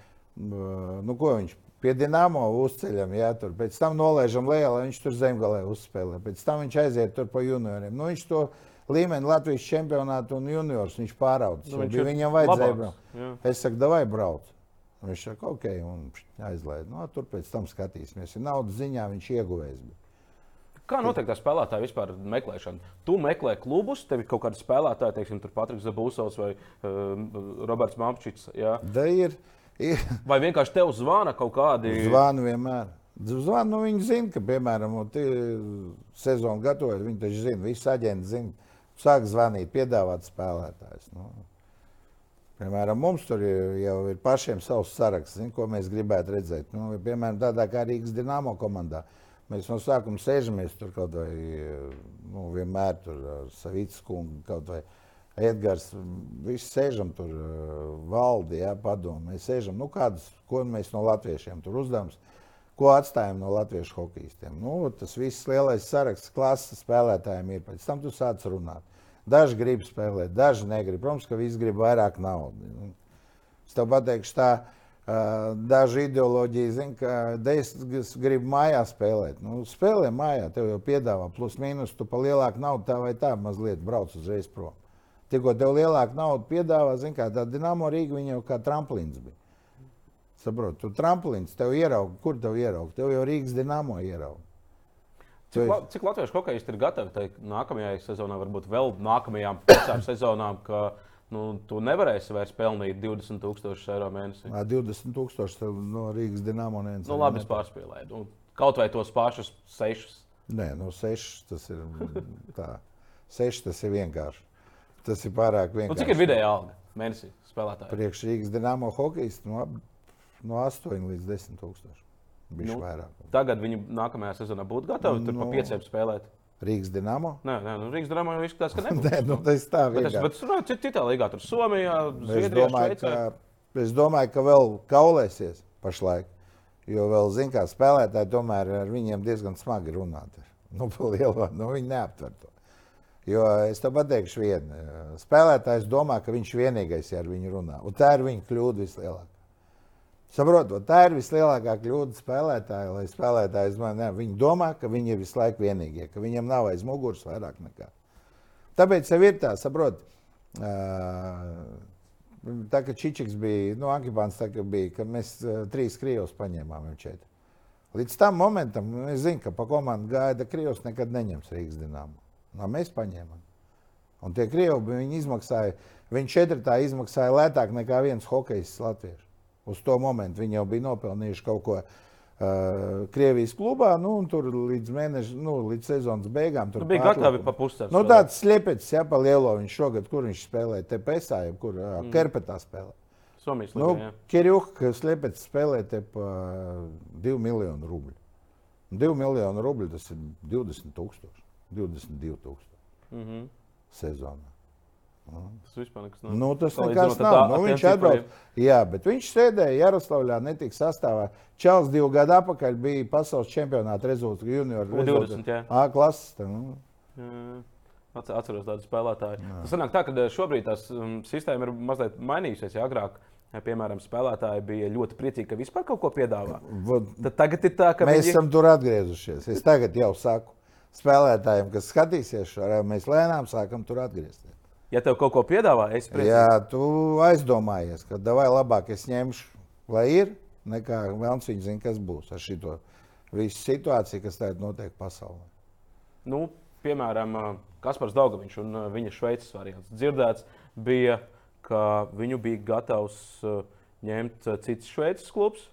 nu, ko viņš pie Dienāmo uzceļam, jā, tur pēc tam nolaižam lejā, lai viņš tur zemgalē uzspēlē. Pēc tam viņš aiziet tur pa junioriem. Nu, viņš to līmeni Latvijas čempionātu un juniors viņš pāraudzis. Nu, viņš viņam vajadzēja braukt. Es saku, davai brauc. Un Viņš saka, ok, un aizlaid. Nu, tur pēc tam skatīsimies. Ja naudas ziņā viņš ieguvējis. bija. Kā notiek tā spēlētāja vispār meklēšana? Tu meklē klubus, tev ir kaut kādi spēlētāji, teiksim, Patriks Zabūsovs vai uh, Roberts Mampčits. Jā? Da ir Vai vienkārši tev zvana kaut kādi? zvanu vienmēr. Zvanu, nu, viņi zina, ka, piemēram, sezonu gatavojas. Viņi taču zina, visi aģenti zina. Sāk zvanīt, piedāvāt spēlētājus. Nu. Piemēram, mums tur jau ir pašiem savs saraksts, zin, ko mēs gribētu redzēt. Nu, piemēram, tādā kā Rīgas Dienāmo komandā. Mēs no sākuma sēžamies tur kaut vai nu, vienmēr tur ar Savītas kungu, kaut vai Edgars. Visi sēžam tur, eh, valdi, jā, padomu. Mēs sēžam, nu, kādus, ko mēs no latviešiem tur uzdevums, ko atstājam no latviešu hokeistiem. Nu, tas viss lielais saraksts klases spēlētājiem ir. Pēc tam tu sāc runāt. Daži grib spēlēt, daži negrib. Protams, ka visi grib vairāk naudas. Es tev pateikšu, tā uh, daži ideoloģija zina, ka es gribu mājā spēlēt. Nu, spēlē mājā, tev jau piedāvā plus mīnus, tu pa lielāku naudu tā vai tā mazliet brauc uzreiz prom. Tikko tev lielāku naudu piedāvā, zina, kā tā Dienāmo Rīga, viņa jau kā tramplīns bija. Saprotu, tu tramplīns, tev ierauga, kur tev ierauga? Tev jau Rīgas Dienāmo ierauga. Cik, la, cik latviešu hokejisti ir gatavi teikt, nākamajai sezonai, varbūt vēl nākamajām piecām sezonām, ka nu, tu nevarēsi vairs pelnīt 20,000 eiro mēnesī? Ā, 20,000 tev no Rīgas Dienāmo neviens. Nu, labi, es pārspīlēju. Nu, kaut vai tos pašus sešus. Nē, no 6 tas ir tā. 6 tas ir vienkārši. Tas ir pārāk vienkārši. Nu, cik ir vidēja alga mēnesī spēlētājiem? Priekš Rīgas Dienāmo hokejistu no, no 8 līdz 10 tūkstoši. Nu, vairāk. Tagad viņi nākamajā sezonā būtu gatavi tur pa Nu. pieciem spēlēt. Rīgas Dienāmo? Nē, nē nu, Rīgas dramā jau izskatās, ka nebūs. Nē, nu, tas tā Bet vienkārši. bet es runāju, cit- citā līgā, tur Somijā, Zviedrijā, Šveicē. ka, es domāju, ka vēl kaulēsies pašlaik. Jo vēl, zin, kā spēlētāji, tomēr ar viņiem diezgan smagi runāt. Nu, lielo, nu, viņi neaptver to. Jo es tev pateikšu, vienu. Spēlētājs domā, ka viņš vienīgais ir ar viņu runā. Un tā ir viņa kļūda vislielākā. Saprotot, tā ir vislielākā kļūda spēlētāja, lai spēlētājs man ne, viņi domā, ka viņi ir visu laiku vienīgie, ka viņiem nav aiz muguras vairāk nekā. Tāpēc jau ir tā, saprot, tā kā Čičiks bija, nu, Ankibāns tā kā bija, ka mēs trīs krievus paņēmām jau četri. Līdz tam momentam nu, es zinu, ka pa komandu gaida krievs nekad neņems Rīgas dināmu. No, mēs paņēmām. Un tie krievi, viņi izmaksāja, viņi četratā izmaksāja lētāk nekā viens hokejs latviešu. Uz to momentu viņi jau bija nopelnījuši kaut ko uh, Krievijas klubā, nu, un tur līdz mēneša, nu, līdz sezonas beigām. tur Tu biji pārlika. gatavi pa pusceļu. Nu, tāds sliepets, ja pa lielo viņš šogad, kur viņš spēlēja, te jau kur mm. Kerpetā spēlē. Somijas Nu, līnijā. Kirjuka sliepets spēlē te pa 2 miljonu rubļu. 2 miljonu rubļu tas ir 20 tūkstoši, 22 tūkstoši Mm -hmm. sezonā. Tas vispār nekas nav. Nu, tas nekas nav. tā- Nu, viņš atbrauc. Jā, bet viņš sēdēja Jaroslavļā, netika sastāvā. Čels divu gadu atpakaļ bija pasaules čempionāta rezultāts, junior U20, jā. A klases. Nu. Jā, atce- Atceros tādu spēlētāju. Tas sanāk tā, ka eh, šobrīd tās um, sistēma ir mazliet mainījusies. Ja agrāk, ja, piemēram, spēlētāji bija ļoti priecīgi, ka vispār kaut ko piedāvā. Tad tagad ir tā, ka Mēs viņi... esam tur atgriezušies. Es tagad jau saku spēlētājiem, kas skatīsies šo raidījumu, mēs lēnām sākam tur atgriezties. Ja tev kaut ko piedāvā, es priecājos. Jā, tu aizdomājies, ka vai labāk es ņemšu, lai ir, nekā Vēlns viņa zina, kas būs ar šo visu situāciju, kas tagad notiek pasaulē. Nu, piemēram, Kaspars Daugaviņš un viņa šveices variants. Dzirdēts bija, ka viņu bija gatavs ņemt cits šveices klubs,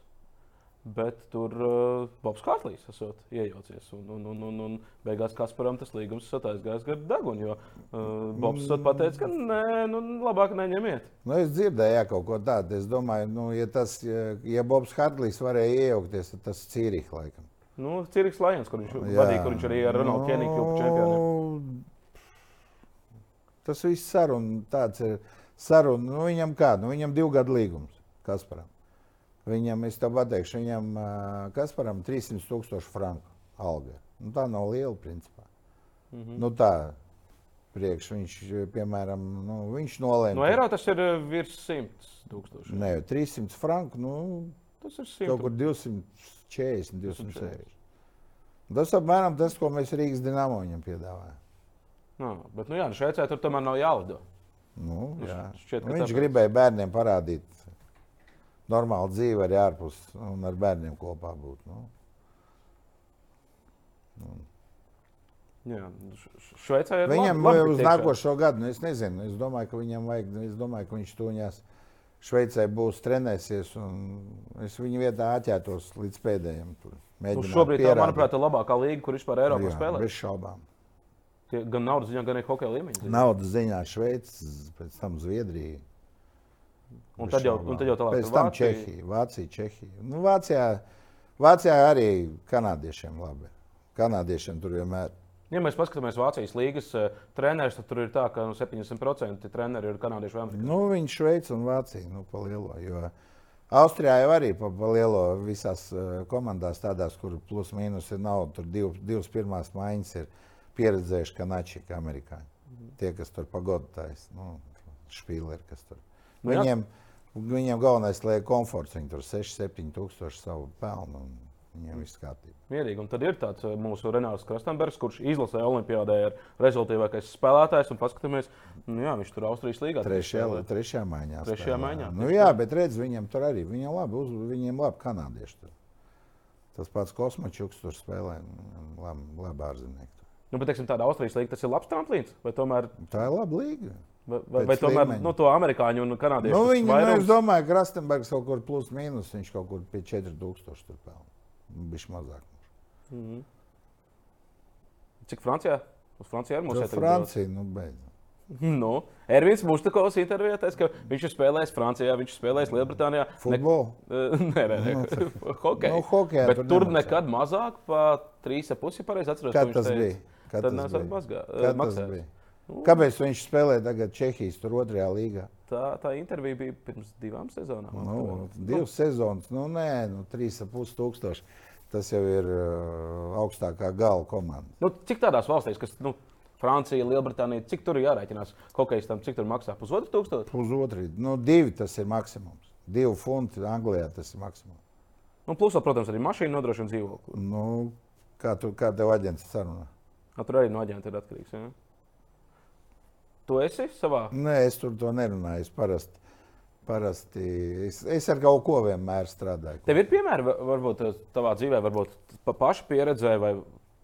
bet tur uh, Bobs Kārlis esot iejaucies. Un, un, un, un, un beigās Kasparam tas līgums esot aizgājis gar degunu, jo uh, Bobs esot pateicis, ka nē, nu, labāk neņemiet. Nu, es dzirdēju jā, kaut ko tādu. Es domāju, nu, ja, tas, ja, ja Bobs Hartlīs varēja iejaukties, tad tas ir Cīriks laikam. Nu, Cirks Lajons, kur viņš vadīja, kur viņš arī ar Ronaldu Keniju kļuva čempioniem. Nu, Tas viss saruna tāds ir saruna. Nu, viņam kā? Nu, viņam divu gadu līgums. Kasparam. Viņam, es tev pateikšu, viņam Kasparam 300 tūkstoši franku alga. Nu, tā nav liela, principā. Mm -hmm. nu, tā, priekš viņš, piemēram, nu, viņš nolēma. No eiro tas ir virs 100 tūkstoši. Nē, 300 franku, nu, tas ir 100. Kaut kur 240, 260. Tas apmēram tas, ko mēs Rīgas dīnāmo viņam piedāvājam. No, bet, nu jā, nu Šveicē tur tomēr nav jālido. Nu, jā. Šķiet, nu, viņš tāpēc... gribēja bērniem parādīt normālu dzīvi arī ārpus un ar bērniem kopā būt. Nu. Nu. Jā, Šveicē ir viņam labi, labi uz nākošo gadu. Nu, es nezinu, es domāju, ka viņam vajag, es domāju, ka viņš tuņās Šveicē būs trenēsies. Es viņu vietā atķētos līdz pēdējiem. Nu, šobrīd, tā, manuprāt, ir labākā līnija, kur vispār Eiropā Jā, spēlē. Bez šaubām. Gan naudas ziņā, gan arī hokeja. Ziņā. Naudas ziņā Šveice, pēc tam Zviedrija. Un tad, jau, un tad jau tālāk. Pēc tam Vācija. Čehija, Vācija, Čehija. Nu, Vācijā, Vācijā arī kanādiešiem labi. Kanādiešiem tur vienmēr. Ja mēs paskatāmies Vācijas līnijas uh, trenerus, tad tur ir tā, ka nu, 70% treneri ir kanādieši vai amerikāņi. Nu, viņš Šveice un Vācija nu, pa lielo. Jo Austrijā jau arī pa, pa lielo visās uh, komandās, tādās, kur plus mīnus ir nauda, tur div, divas pirmās maiņas ir pieredzējuši kanāči, kā amerikāņi. Tie, kas tur pagodinājas, nu, špīleri, kas tur. Nu, viņiem, viņiem galvenais, lai komforts, viņi tur 6-7 tūkstoši savu pelnu. Un, Viņam viss kārtībā. Mierīgi. Un tad ir tāds eh, mūsu Renārs Krastenbergs, kurš izlasīja Olimpijādē ar rezultātīvākais spēlētājs. Paskatāmies, nu jā, viņš tur Austrijas līgā. Trešajā, trešajā maiņā. Trešajā maiņā. Nu, jā, bet redz, viņam tur arī viņam labi, uz, viņiem labi kanādieši. Tur. Tas pats kosmočuks tur spēlē, labi, labi ārzemnieki. Nu, bet, teiksim, tāda Austrijas līnija, tas ir labs tramplīns. Tomēr... Tā ir laba līnija. Vai, vai, tomēr nu, to amerikāņu un kanādiešu? Nu, viņi, nu, es domāju, ka Krastenbergs kaut kur plus mīnus, viņš kaut kur pie 4000 tur pelna. Viņš mazāk. Mm -hmm. Cik Francijā? Uz Franciju arī mums ir Francija. Nu, beidz. Nu, Ervīns Mustakovs intervijā teica, ka viņš ir spēlējis Francijā, viņš ir spēlējis Lielbritānijā. Futbolu? Ne, nē, nē, nu, hokeju. Nu, hokejā, Bet tur, tur nekad mazāk, pa 3,5 ja pareizi atceros. Kad tas bija? Kad Tad nesat mazgā. Kad tas bija? Kāpēc viņš spēlē tagad Čehijas tur otrajā līgā? Tā, tā intervija bija pirms divām sezonām. Nu, divas nu. sezonas, nu nē, nu, trīs ap pus tūkstoši. Tas jau ir uh, augstākā gala komanda. Nu, cik tādās valstīs, kas nu, Francija, Lielbritānija, cik tur jārēķinās hokeistam, cik tur maksā? Pusotru tūkstošu? Pusotru. Nu, divi tas ir maksimums. Divi funti Anglijā tas ir maksimums. Nu, plus, protams, arī mašīna nodrošina dzīvokli. Nu, kā, tu, kā tev aģents sarunā? Tur arī no aģenta ir atkarīgs. Ja? Tu esi savā? Nē, es tur to nerunāju. Es parasti, parasti es, es ar kaut ko vienmēr strādāju. Tev ir piemēri, varbūt tavā dzīvē, varbūt pa paša pieredzē vai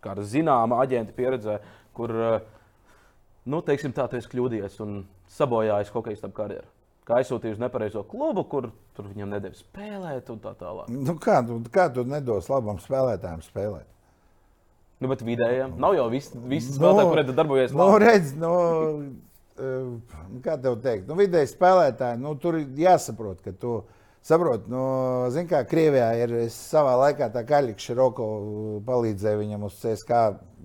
kāda zināma aģenta pieredzē, kur, nu, teiksim, tā, tu esi kļūdījies un sabojājis hokeja karjeru. Kā aizsūtīju uz nepareizo klubu, kur tur viņam nedēļa spēlēt, un tā tālāk. Nu, kā, tu, kā tu nedos labam spēlētājam spēlēt? Nu, bet vidējiem nav jau viss vis nu, spēlētāji, kuriem darbojas. Nu, redz, nu, Eh, kā tev teikt, nu, vidēji spēlētāji, nu, tur jāsaprot, ka tu saproti, nu, zini, kā Krievijā ir savā laikā tā Kaļķa Široko palīdzēja viņam uz CSK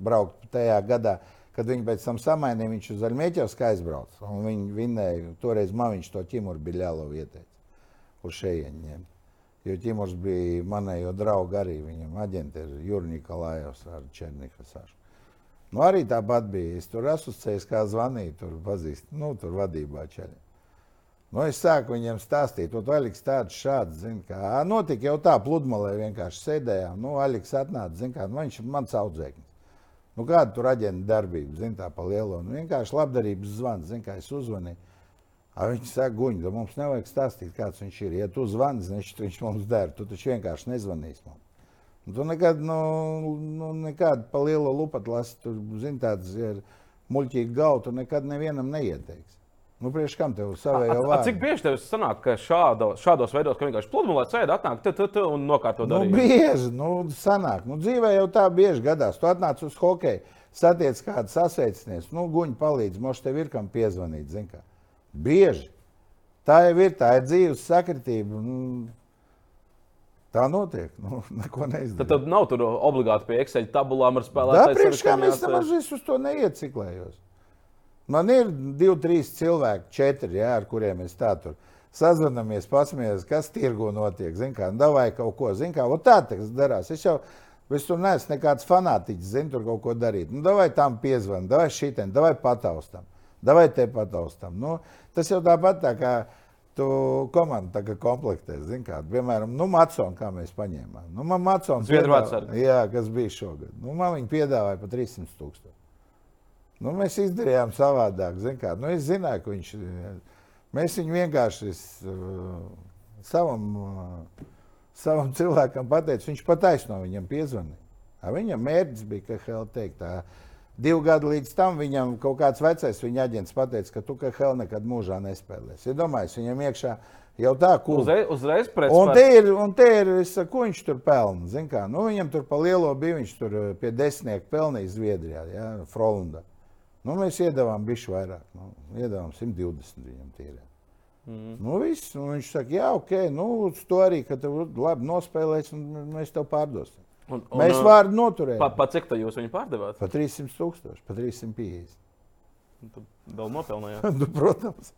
braukt tajā gadā. Kad viņi pēc tam samainīja, viņš uz Zaļmēķevsku aizbrauca. Viņi vinēja, toreiz man viņš to ķimuru bija ļālo ieteicis uz šejienu ņemt. Jo ķimurs bija manējo draugu arī, viņam aģenti ir Jurnika Lājos ar Černiku Sašu. Nu, arī tāpat bija. Es tur asociējos, kā zvanīju, tur pazīstu, nu, tur vadībā ceļā. Nu, es sāku viņiem stāstīt, to Aļiks tāds šāds, zin, kā notika jau tā, pludmalē vienkārši sēdējām. Nu, Aļiks atnāca, zin, kā, nu, viņš ir mans audzēknis. Nu, kāda tur aģenta darbība, zin, tā pa lielo. Nu, vienkārši labdarības zvans, zin, kā es uzvanīju. A viņš saka, guņi, mums nevajag stāstīt, kāds viņš ir. Ja tu zvani, viņš, viņš mums der, tu taču vienkārši nezvanīsi mums. Tu nekad, nu, nu nekad pa lielu lupatu lasi, tur, zini, tāds ir muļķīgi galva, tu nekad nevienam neieteiksi. Nu, priekš kam tev savējo vārdu? Cik bieži tev sanāk, ka šādo, šādos veidos, ka vienkārši pludmalē sēdi, atnāk, tu, tu, tu un nokārto darbu? Nu, bieži, nu, sanāk. Nu, dzīvē jau tā bieži gadās. Tu atnāc uz hokeju, satiec kādu sasveicinies, nu, guņi palīdz, moš tev ir kam piezvanīt, zini kā. Bieži. Tā jau ir, tā ir dzīves sakritība. Tā notiek. Nu, neko neizdarīt. Tad, tad nav tur obligāti pie Excel tabulām ar spēlētājiem. Priekš kā mēs tam ar visu to neieciklējos. Man ir divi, trīs cilvēki, četri, jā, ar kuriem es tā tur sazvanāmies, pasmieties, kas tirgo notiek. Zini, kā, nu, vai kaut ko, zini, kā, tā tas darās. Es jau es tur neesmu nekāds fanātiķis, zinu, tur kaut ko darīt. Nu, vai tam piezvanīt, vai šitien, vai pataustam, vai te pataustam. Nu, tas jau tāpat tā kā. Tu komandu komplektē, zini, kāda. Piemēram, nu, Matsona, kā mēs paņēmām. Nu, man Matsona, jā, kas bija šogad. Nu, man viņa piedāvāja par 300 tūkstoši. Nu, mēs izdarījām savādāk. Kā, nu, es zināju, ka viņš. Mēs viņu vienkārši es, uh, savam, uh, savam cilvēkam pateicām, viņš pataisno viņam piezvanīja. Viņam mērķis bija, ka Helga teikt, tā, divu gadu līdz tam viņam kaut kāds vecais viņa aģents pateica, ka tu kā Helga nekad mūžā nespēlēsi. Ja domāju, viņam iekšā jau tā, ko uzreiz, uzreiz pretspēr. Un te ir, un te ir saku, ko viņš tur pelna. Kā, nu, viņam tur pa lielo bija, viņš tur uh, pie desmitnieku pelnīja Zviedrijā, ja, Frolundā. Nu, mēs iedavām bišķi vairāk. Nu, iedavām 120 viņam tīrē. Mm. Nu, viss, un viņš saka, jā, ok, nu, to arī, ka tev labi nospēlēs, un mēs tev pārdosim. Un, un, mēs vārdu noturējām. Pa, pa cik tā jūs viņu pārdevāt? Pa 300 tūkstoši, pa 350. Tu vēl nopelnījāt? nu, protams.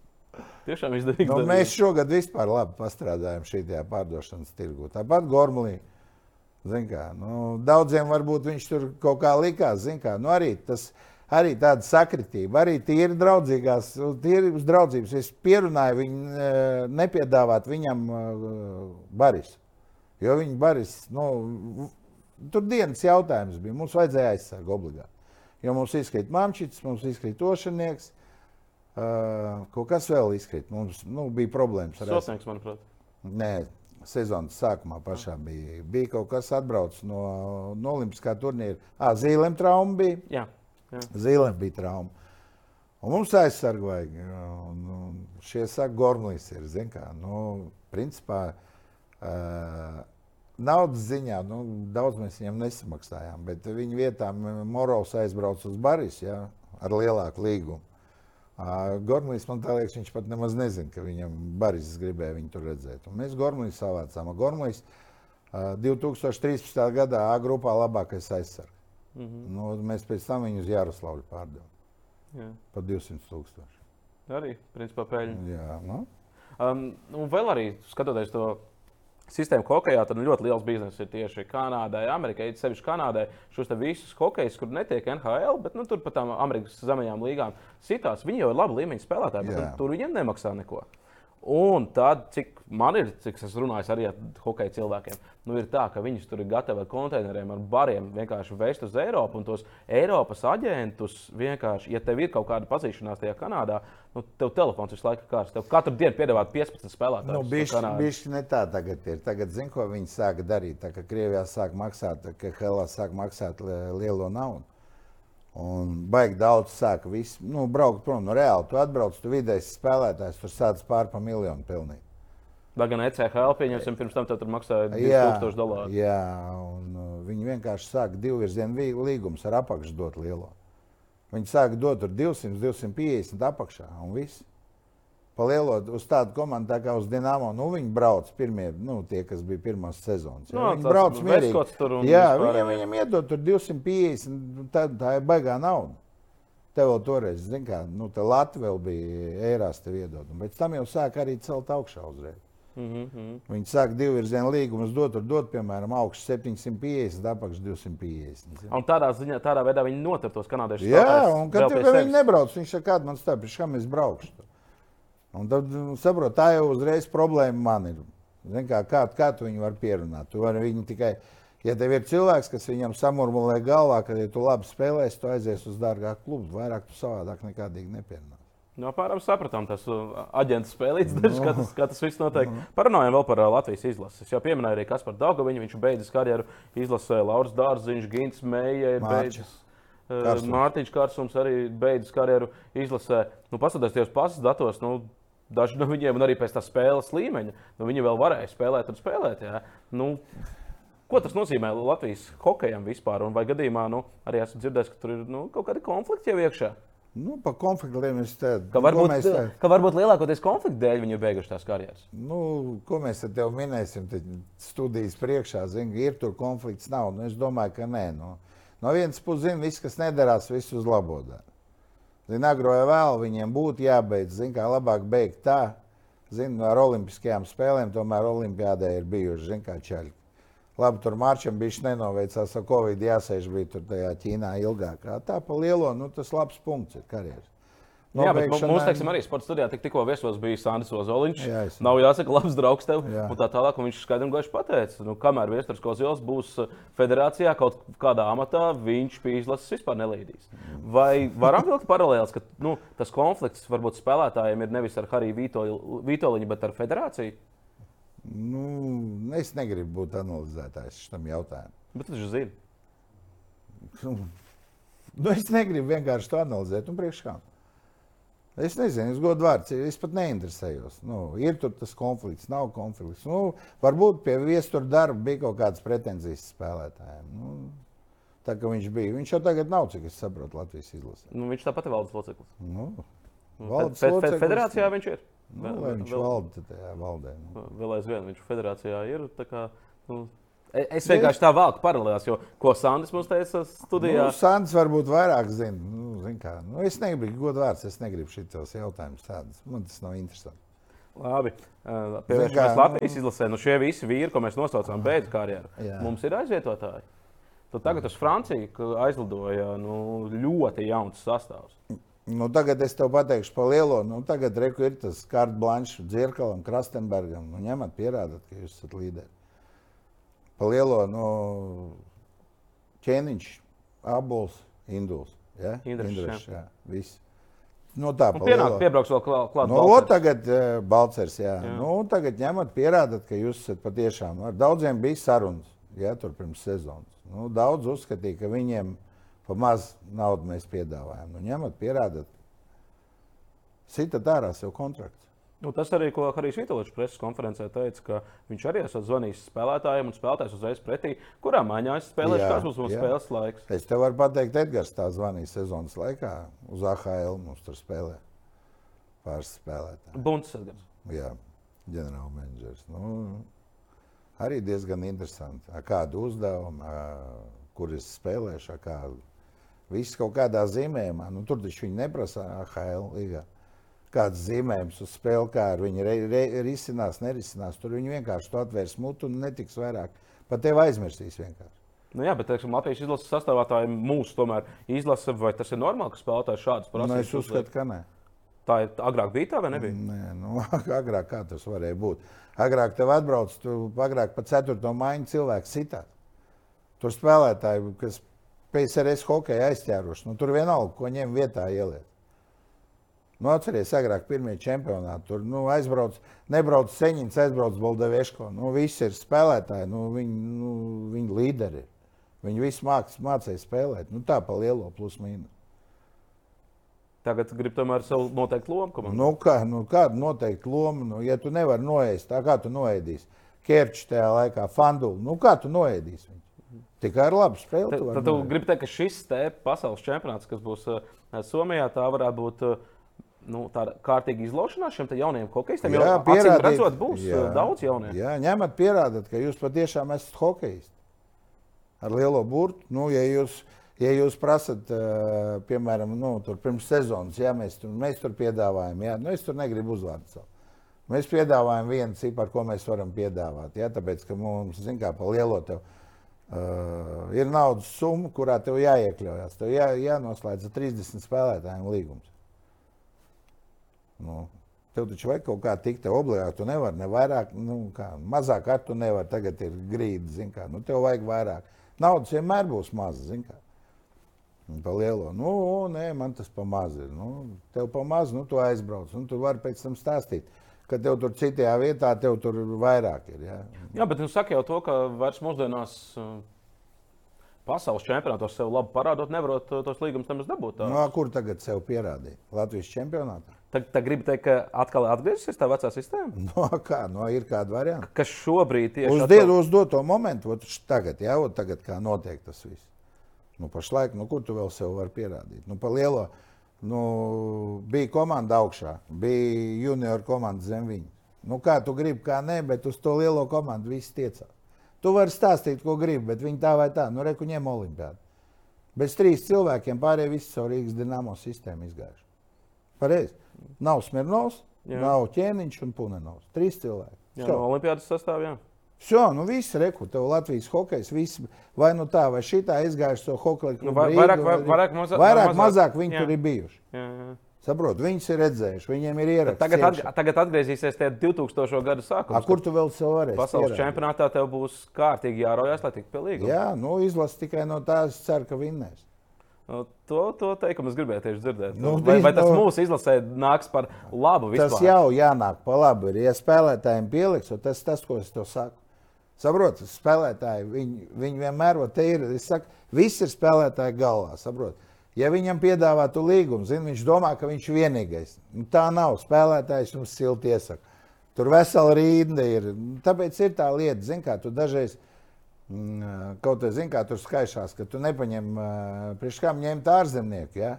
Tiešām izdevīgi. Nu, mēs šogad vispār labi pastrādājam šajā pārdošanas tirgu. Tāpat Gormlī. Kā, nu, daudziem varbūt viņš tur kaut kā likās. Kā, nu, arī tas arī tāda sakritība, arī tīri draudzīgās, tīri uz draudzības. Es pierunāju viņu e, nepiedāvāt viņam e, Baris. Jo viņa Baris, nu, tur dienas jautājums bija. Mums vajadzēja aizsargu obligāti. Jo mums izkrīt Mamčits, mums izkrīt Ošanieks, uh, kaut kas vēl izkrīt. Mums nu, bija problēmas ar Sotnieks, manuprāt. Nē, sezonas sākumā pašā bija. Bija kaut kas atbraucis no, no Olimpiskā turnīra. Ah, Zīlēm trauma bija. Jā. Zīlēm bija trauma. Un mums. Un, un šie saka, Gormlis ir. Kā, nu, principā, uh, naudas ziņā nu, daudz mēs viņam nesamaksājām. Bet viņa vietā Morovs aizbrauca uz Baris ja, ar lielāku līgumu. Uh, Gormlis man liekas, viņš pat nemaz nezina, ka viņam Baris gribēja viņu tur redzēt. Un mēs Gormlis savācām. Gormlis uh, 2013. gadā A grupā labākais aizsargs. Mm -hmm. nu, mēs pēc tam viņu uz Jaroslavu pārdevām. Par 200 tūkstoši. Arī, principā, peļņa. Jā, nu. Um, un vēl arī skatoties to sistēmu hokeja, tad ļoti liels bizness ir tieši Kanādai, Amerikai, sevišķi Kanādai. Šos visus hokejus, kur netiek NHL, bet nu, tur pat tām Amerikas zemajām līgām sitās, viņi jau ir labi līmeņa spēlētāji, bet tur, tur viņiem nemaksā neko. Un tad, cik man ir, cik es runāju arī ar hokeja cilvēkiem, nu ir tā, ka viņus tur ir gatavi ar konteineriem, ar bariem vienkārši vest uz Eiropu. Un tos Eiropas aģentus vienkārši, ja tev ir kaut kāda pazīšanās tajā Kanādā, nu, tev telefons visu laiku kārs. Tev katru dienu piedāvāt 15 spēlētājus. Nu, bišķi, bišķi ne tā tagad ir. Tagad zinu, ko viņi sāka darīt. Tā, ka Krievijā sāk maksāt, ka Helā sāk maksāt lielo naudu. Un baigi daudz sāka visu, nu, braukt prom nu, reāli. Tu atbrauc, tu vidējs spēlētājs, tur sāc pār pa miljonu pilnīgi. Lai gan ECHL pieņemsim, pirms tam tur maksāja 2000 dolāru. Jā, un uh, viņi vienkārši sāka divu virzienu līgumus ar apakšu dot lielo. Viņi sāka dot tur 200, 250 apakšā un viss palielot uz tādu komandu tā kā uz Dienāmo. Nu, viņi brauc pirmie, nu, tie, kas bija pirmās sezonas. Jā, no, viņi brauc mierīgi. Jā, viņam, viņam iedod tur 250, tā, tā ir baigā nauda. Tev vēl toreiz, zin kā, nu, te Latvija bija ērās tev iedod. Un pēc tam jau sāk arī celt augšā uzreiz. Mm -hmm. Viņi sāk divu virzienu līgumus dot, tur dot, piemēram, augstu 750, apakšu 250. Un tādā, ziņā, tādā veidā viņi notur tos kanādiešus. Jā, un kad viņi nebrauc, viņš saka, kāda man stāv, pēc kā mēs braukšu. Un tad, nu, saprot, tā jau uzreiz problēma man ir. Zin, kā, kā, kā tu viņu vari pierunāt? Tu vari viņu tikai, ja tev ir cilvēks, kas viņam samurmulē galvā, ka, ja tu labi spēlēsi, tu aizies uz dārgāku klubu. Vairāk tu savādāk nekādīgi nepierunās. No nu, pārām sapratām, tas uh, aģents spēlīts, no. kā, tas, kā tas viss notiek. No. Parunājām vēl par uh, Latvijas izlasi. Es jau pieminēju arī Kasparu Daugaviņu, viņš beidzis karjeru izlasē Lauris Dārziņš, Gins Meija ir beidzis. Karsums. Mārtiņš Kārsums arī beidzis karjeru izlasē. Nu, Paskatieties, tie pasas datos, nu, Daži no viņiem, un arī pēc tā spēles līmeņa, nu, viņi vēl varēja spēlēt un spēlēt. Jā. Nu, ko tas nozīmē Latvijas hokejam vispār? Un vai gadījumā nu, arī esmu dzirdējis, ka tur ir nu, kaut kādi konflikti jau iekšā? Nu, par konfliktiem es teicu, ka varbūt, te... ka varbūt lielākoties konflikta dēļ viņi ir beiguši tās karjeras. Nu, ko mēs te tev minēsim, tad studijas priekšā, zini, ir tur konflikts, nav. Nu, es domāju, ka nē. Nu, no vienas puses, zini, viss, kas nedarās, viss uz labo dara. Zini, agroja vēl, viņiem būtu jābeidz. Zini, kā labāk beigt tā. Zini, ar olimpiskajām spēlēm tomēr olimpiādē ir bijuši, zini, kā čaļi. Labi, tur maršam bija nenoveicās ar covid, jāsēž bija tur tajā Ķīnā ilgāk. Tā pa lielo, nu tas labs punkts ir karjeras. Jā, bet mu- mums, teiksim, arī sporta studijā tik, tikko viesos bija Sandis Ozoliņš. Jā, es- Nav jāsaka, labs draugs tev. Jā. Un tā tālāk, un viņš skaidri un gaiši pateica, nu, kamēr Viestures Kozils būs uh, federācijā kaut kādā amatā, viņš pie izlases vispār nelīdīs. Vai varam vilkt paralēlus, ka nu, tas konflikts varbūt spēlētājiem ir nevis ar Hariju Vītoli- Vītoliņu, bet ar federāciju? Nu, es negribu būt analizētājs šim jautājumam. Bet viņš zina. Nu, es negribu vienkārši to analizēt. Un priekš kā? Es nezinu, es godu vārds, es pat neinteresējos. Nu, ir tur tas konflikts, nav konflikts. Nu, varbūt pie viestura darba bija kaut kādas pretenzijas spēlētājiem. Nu, tā kā viņš bija. Viņš jau tagad nav, cik es saprotu, Latvijas izlasē. Nu, viņš tāpat ir valdes loceklis. Nu, Fe- valdes fe- fe- loceklis. Federācijā viņš ir. Nu, Vēl- viņš vēl- valda tajā valdē. Nu. Vēl aizvien viņš federācijā ir. tā Kā, nu, es vienkārši tā vēlku paralēlās, jo ko Sandis mums teica studijā. Nu, Sants varbūt vairāk zina. Nu, zin kā, nu, es negribu, godu vārds, es negribu šitos jautājumus tādus. Man tas nav interesanti. Labi, Zin pievēršamies kā, Latvijas izlasē. Nu, šie visi vīri, ko mēs nosaucām, beidz karjeru. Jā. Mums ir aizvietotāji. Tu tagad uz Franciju ka aizlidoja nu, ļoti jauns sastāvs. Nu, tagad es tev pateikšu par lielo. Nu, tagad reku, ir tas kārtas blanšs Dzirkalam, Krastenbergam. Nu, ņemat, pierādat, ka jūs esat līderi. Pa lielo nu, ķēniņš, abols, induls. Ja? Indrišs, jā. Viss. Nu, tā, Un pa pienāk, lielo. piebrauks vēl klāt. klāt Nu, Balcers. tagad uh, Balčers, jā. Jā. Nu, tagad ņemat, pierādat, ka jūs esat patiešām. Ar daudziem bija sarunas, jā, tur pirms sezonas. Nu, daudz uzskatīja, ka viņiem pa maz naudu mēs piedāvājam. Nu, ņemat, pierādat. Sitat ārā sev kontrakts. Nu, tas arī, ko Harijs Vitoļs preses konferencē teica, ka viņš arī esat zvanījis spēlētājiem un spēlētājs uzreiz pretī, kurā maiņā es spēlēšu, kāds būs mūsu spēles laiks. Es tev varu pateikt, Edgars tā zvanīja sezonas laikā uz AHL. Mums tur spēlē pāris spēlētāji. Bunts Edgars. Jā, ģenerālmenedžers. Nu, arī diezgan interesanti. Ar kādu uzdevumu, kur es spēlēšu, kādu. Viss kaut kādā zīmējumā. Nu, tur taču viņi neprasa AHL līgā. Kāds zīmējums uz spēli, kā ar viņu re, re, risinās, nerisinās. Tur viņi vienkārši to atvērs mutu un netiks vairāk. Pat tevi aizmirsīs vienkārši. Nu, jā, bet teiksim, Latvijas izlases sastāvātāji mūsu tomēr izlasa, vai tas ir normāli, ka spēlētājs šādas Nu, prasības es uzskatu, ka nē. Tā ir agrāk bija tā vai nebija? Nē, nu, agrāk kā tas varēja būt. Agrāk tev atbrauc, tu agrāk pa ceturto maiņu cilvēku sitāt. Tur spēlētāji, kas PSRS hokeja aizķēruši, nu, tur vienalga, ko ņem vietā ieliet. Nu, atceries, agrāk pirmie čempionāti. Tur nu, aizbrauc, nebrauc Seņins, aizbrauc Boldeveško. Nu, visi ir spēlētāji, nu, viņi, nu, viņi līderi. Viņi visi māc, mācīja spēlēt. Nu, tā pa lielo plus mīnus. Tagad grib tomēr savu noteiktu lomu. komandā. Nu, kā, nu, kāda noteikti loma, nu, ja tu nevari noēst, tā kā tu noēdīsi. Kerčs tajā laikā, Fandulu. Nu, kā tu noēdīsi viņu? Tikai ar labu spēli. Tad tu tu gribi teikt, ka šis te pasaules čempionāts, kas būs uh, Somijā, tā varētu būt uh, nu, tāda kārtīga izlaušanās šiem te jauniem hokeistiem. Jā, pierādīt. redzot, būs jā. Jā. daudz jauniešu. Jā, ņemat, pierādat, ka jūs patiešām esat hokejists. Ar lielo burtu. Nu, ja jūs, ja jūs prasat, uh, piemēram, nu, pirms sezonas, ja mēs tur, mēs tur piedāvājam, jā, nu, es tur negribu uzvārdu savu. Mēs piedāvājam vienu ciparu, ko mēs varam piedāvāt. Jā, tāpēc, ka mums, zin kā, pa lielo tev uh, ir naudas summa, kurā tev jāiekļaujas. Tev jā, jānoslēdz ar 30 spēlētājiem līgums. Nu, tev taču vajag kaut kā tikt, obligāti tu nevari, ne vairāk, nu, kā, mazāk ar tu nevari, tagad ir grīda, kā, nu, tev vajag vairāk. Naudas vienmēr būs maza, zin kā. Pa lielo, nu, nē, man tas pa maz ir. Nu, tev pa maz, nu, tu aizbrauc, un tu vari pēc tam stāstīt, ka tev tur citajā vietā, tev tur vairāk ir. Jā. Jā, bet jūs sakat jau to, ka vairs mūsdienās pasaules čempionātos sev labi parādot, nevarot tos līgumus nemaz dabūt. Tā. Nu, a, kur tagad sev pierādīt? Latvijas čempionātā? Tad, tad gribi teikt, ka atkal atgriezīsies tā vecā sistēma, Nu, a, kā, nu, ir kāda varianta. kas šobrīd tieši Uz, atkal- uz doto momentu, ot, tagad, jā, ot, tagad kā notiek tas viss. Nu, pašlaik, nu, kur tu vēl sev vari pierādīt? Nu, pa lielo, nu, bija komanda augšā, bija junior komanda zem viņa. Nu, kā tu gribi, kā nē, bet uz to lielo komandu viss tiecās. Tu vari stāstīt, ko gribi, bet viņi tā vai tā, nu, reku ņem olimpiādu. Bez trīs cilvēkiem pārējie visi caur Rīgas dīnāmo sistēmu izgājuši. Pareizi. Nav Smirnovs, Jā. nav ķēniņš un punenovs. Trīs cilvēki. Jā, no Olimpijas sastāvā. Šo, nu viss reku, tev Latvijas hokejs, viss vai nu tā, vai šitā izgājuši to hokeju. Nu, vai- vairāk- vai- vairāk, mazā- vairāk, mazāk. mazāk viņi Jā. tur ir bijuši. Jā, jā. Saprot, viņus ir redzējuši, viņiem ir ieraksts. Tagad, atg tagad atgriezīsies tie 2000. gada A, sākums. kur tu vēl sev varēsi? Pasaules pierādīt? čempionātā tev būs kārtīgi jāraujas, lai tiktu pie līguma. Jā, nu izlasi tikai no tās, ceru, ka vinnēs. Nu, To, to teikumu es gribēju tieši dzirdēt. Nu, vai, vai tas nu- mūsu izlasē nāks par labu vispār? Tas jau jānāk pa labi. Ir. Ja spēlētājiem pieliks, tas ir tas, ko es tev saku. Saprot, spēlētāji, viņi, viņi vienmēr te ir. Es saku, viss ir spēlētāji galvā. Saprot? Ja viņam piedāvātu līgumu, zin, viņš domā, ka viņš ir vienīgais. Nu, tā nav. Spēlētājs jums silti iesaka. Tur vesela rīnda ir. Tāpēc ir tā lieta, zin, kā tu dažreiz. mm, Kaut kā zini, kā tur skaišās, ka tu nepaņem, ā, priekš kam ņemt ārzemnieku. Ja?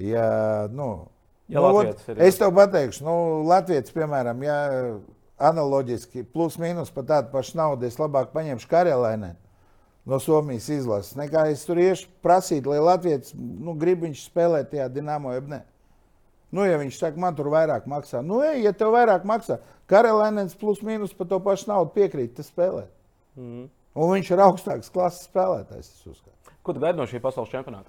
Ja, nu, Ja nu, ot, es tev pateikšu, nu, Latvijas, piemēram, ja analoģiski plus mīnus par tādu pašu naudu, es labāk paņemšu karēlēnē no Somijas izlases, nekā es tur iešu prasīt, lai Latvijas nu, grib viņš spēlēt tajā dīnāmo jeb ne. Nu, ja viņš saka, man tur vairāk maksā, nu, ej, ja tev vairāk maksā, karēlēnēns plus mīnus par to pašu naudu piekrīt, tas spēlē. Mhm. Un viņš ir augstāks klases spēlētājs. Ko tu gaidi no šī pasaules čempionāta?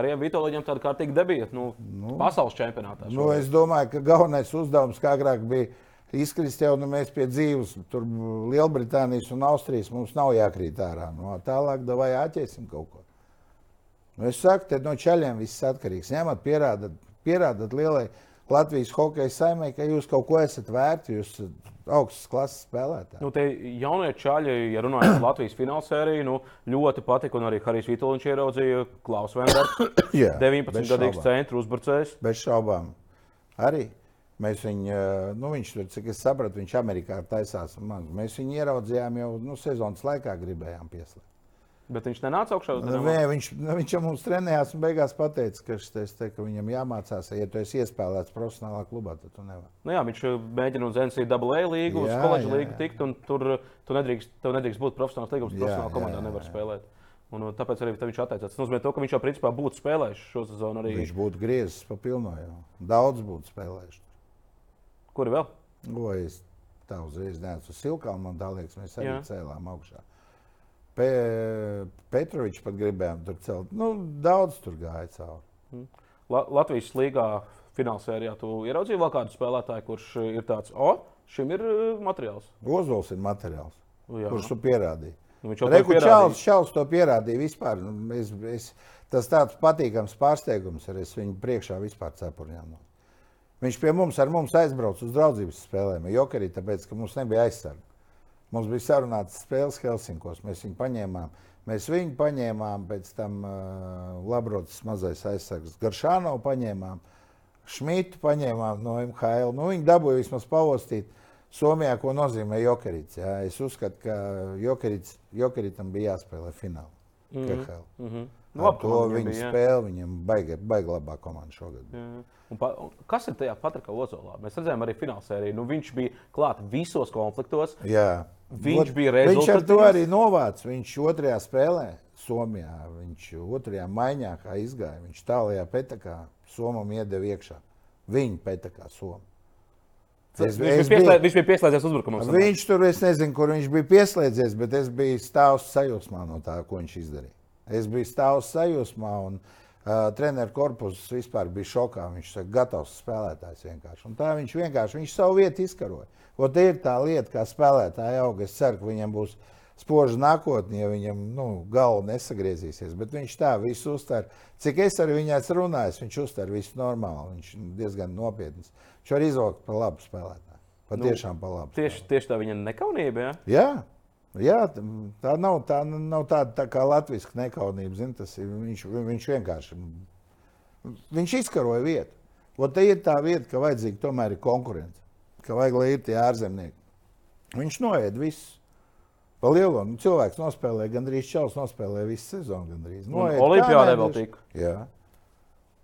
Arī Vitoļņam tāda kārtīga debija nu, nu, pasaules čempionātā. Nu, es domāju, ka galvenais uzdevums, kā agrāk bija izkrist jau nu, mēs pie dzīves, tur Lielbritānijas un Austrijas mums nav jākrīt ārā. No, tālāk vai āķēsim kaut ko. Nu, es saku, te no ceļiem viss atkarīgs. Ņemat, pierādat, pierādat lielai Latvijas hokeja saimē, ka jūs kaut ko esat vērti, jūs esat augstas klases spēlētāji. Nu, tie jaunie čaļi, ja runājam par Latvijas fināla sēriju, nu, ļoti patika. Un arī Harijs Vitoļņš ieraudzīja Klaus Venbergs, Jā, 19 bez gadīgs centra uzbrucējs. Bez šaubām. Arī mēs viņu, eh, nu, viņš tur, cik es sapratu, viņš Amerikā taisās. Man, mēs viņu ieraudzījām jau nu, sezonas laikā, gribējām pieslēgt. Bet viņš nenāca augšā uz Nu, zemes. Nē, viņš, nu, viņš jau mums trenējās un beigās pateica, ka, šis, te, ka viņam jāmācās, ja tu esi iespēlēts profesionālā klubā, tad tu nevari. Nu, jā, viņš mēģina uz NCAA līgu, uz Jā, koledžu jā, līgu jā. tikt, un tur tu nedrīkst, tev nedrīkst būt profesionāls līgums. Jā, Profesionālā jā, komandā jā, nevar jā. spēlēt. Un, tāpēc arī viņš atteicās. Tas nozīmē, to, ka viņš jau principā būtu spēlējis šo sezonu arī. Viņš būtu griezis pa pilno jau. Daudz būtu spēlējuši. Kur vēl? O, es tā uzreiz uz Silkām, man tā liekas, mēs arī Jā. cēlām augšā. Pe, Petrovičs pat gribējām tur celt. Nu, daudz tur gāja cauri. La Latvijas līgā fināla sērijā tu ieraudzīji vēl kādu spēlētāju, kurš ir tāds, o, šim ir uh, materiāls. Ozols ir materiāls, Jā. kurš to pierādīja. Nu, Reku. Čāls, Čāls to pierādīja vispār. Nu, Es, es, tas tāds patīkams pārsteigums arī viņu priekšā vispār cepurņām. Viņš pie mums ar mums aizbrauca uz draudzības spēlēm. Jokarī, tāpēc, ka mums nebija aizsarga. Mums bija sarunāts spēles Helsinkos. Mēs viņu paņēmām. Mēs viņu paņēmām, pēc tam uh, Labrotas mazais aizsargs Garšāno paņēmām, Šmitu paņēmām no MHL. Nu, viņi dabūja vismaz pavostīt Somijā, ko nozīmē Jokarīts. Jā. Es uzskatu, ka Jokarīts, Jokarītam bija jāspēlē finālā. Mm -hmm. Mm -hmm. Ar to viņa spēle viņam baigi, baigi labā komanda šogad. Jā. Pa, kas ir tajā Patrika Ozolā? Mēs redzējām arī fināla sērijā. Nu, viņš bija klāts visos konfliktos. Jā. Viņš Ot, bija Viņš ar to arī novāca. Viņš otrajā spēlē, Somijā, viņš otrajā maiņā kā izgāja. Viņš tālākajā petakā Somam iedeva iekšā. Viņa petakā Somam. Es, viņš, bija pieslēd, viņš bija pieslēdzies uzbrukumam. Viņš tur, es nezinu, kur viņš bija pieslēdzies, bet es biju stāvs sajūsmā no tā, ko viņš izdarīja. Es biju stāvs sajūsmā, un uh, treneru korpuss vispār bija šokā. Viņš saka, gatavs spēlētājs vienkārši. Un tā viņš vienkārši viņš savu vietu izkaroja. Un tie ir tā lieta, kā spēlētāji aug. Es ceru, ka viņam būs spoža nākotnē, ja viņam nu, galva nesagriezīsies. Bet viņš tā visu uztver. Cik es ar viņu esmu runājis, viņš uztver visu normāli. Viņš ir diezgan nopietns. Viņš var izvilkt par labu spēlētāju. Patiešām par labu. Tieši, tieši tā viņa nekaunība. Ja? Jā, jā tā nav, tā nav tāda tā kā latviešu nekaunība. Zin, tas ir, viņš, viņš vienkārši viņš izkaroja vietu. Un te ir tā vieta, ka vajadzīga tomēr ir konkurence. Ka vajag, lai ir tie ārzemnieki. Viņš noiet visu. Pa lielo nu, cilvēks nospēlēja, gandrīz čels nospēlēja visu sezonu. Gandrīz. Noiet Olimpiādē vēl tika. Jā,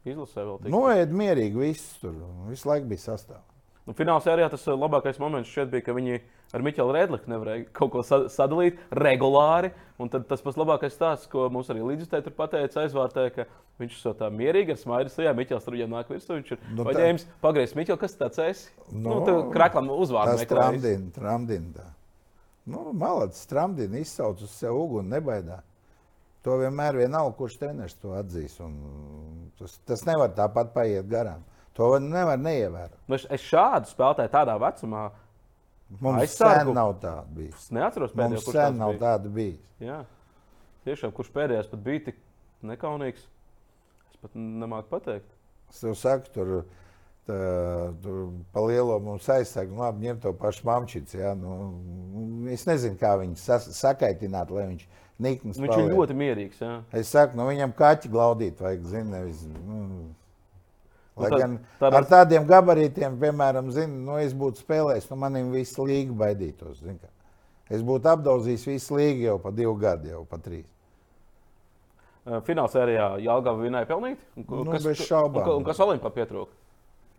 Izlasē vēl tika. noiet mierīgi viss tur. Visu laiku bija sastāvā. Nu, fināla sērijā tas uh, labākais moments šķiet bija, ka viņi ar Miķelu Rēdliku nevarēja kaut ko sadalīt regulāri. Un tas pats labākais stāsts, ko mums arī līdzjutēji pateica aizvārtē, ka viņš ir tā mierīgi ar smaidu. Jā, Miķels tur jau nāk virsū. Viņš ir nu, paņēmis, tā... pagriezt Miķelu, kas tāds esi. Nu, nu kraklam uzvārdu. Tas tramdina, tramdina. Nu, Malacis tramdina, izsauc uz sev uguni, nebaidās. To vienmēr vienalga, kurš treneris to atzīs. Tas, tas nevar tāpat paiet garām. To nevar neievērot. Nu, es šādu spēlētāju tādā vecumā Mums aizsargu. sen nav tāda bijis. Es neatceros pēdējo, kurš sen nav bija. tāda bijis. Jā. Tiešām, kurš pēdējais pat bija tik nekaunīgs, es pat nemāku pateikt. Es tev saku, tur, tā, tur pa lielo mums aizsaka, nu labi, ņem to pašu mamčicu. Ja? Nu, es nezinu, kā viņu sakaitināt, lai viņš nikns Viņš paliek. ir ļoti mierīgs. Jā. Es saku, nu viņam kaķi glaudīt vajag, zini, nevis. Nu, Nu, Lai gan tad, ar tādiem gabarītiem, piemēram, zinu, nu, es būtu spēlējis, nu, manim visu līgu baidītos. Es būtu apdauzījis visu līgu jau pa divu gadu, jau pa trīs. Finālā sērijā Jālgava vinēja pelnīt. Nu, kas, bez šaubām. Un, un kas Olimpā pietrūka?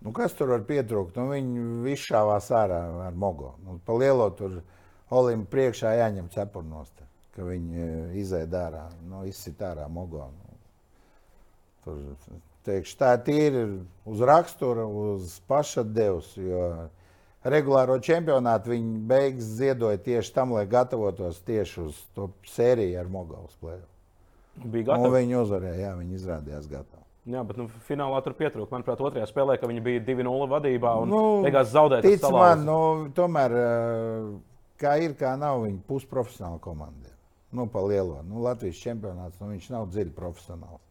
Nu, kas tur var pietrūkt? Nu, viņi visi šāvās ārā ar mogo. Nu, pa lielo tur Olimpā priekšā jāņem cepurnos, ka viņi izēd ārā, nu, izsit ārā mogo. Nu, tur teikšu, tā ir uz rakstura, uz pašatdevs. Regulāro čempionātu viņi beigas ziedoja tieši tam, lai gatavotos tieši uz to sēriju ar Mogavas plēnu. Bija gatavi. Viņi uzvarēja, jā, viņi izrādījās gatavi. Jā, bet nu, finālā tur pietrūka. Manuprāt, otrajā spēlē, kad viņi bija 2-0 vadībā un nu, beigās zaudēja. Tic man, nu, tomēr, kā ir, kā nav, viņi pusprofesionāli komandi. Nu, pa lielo. Nu, Latvijas čempionāts, nu, viņš nav dziļi profesionāls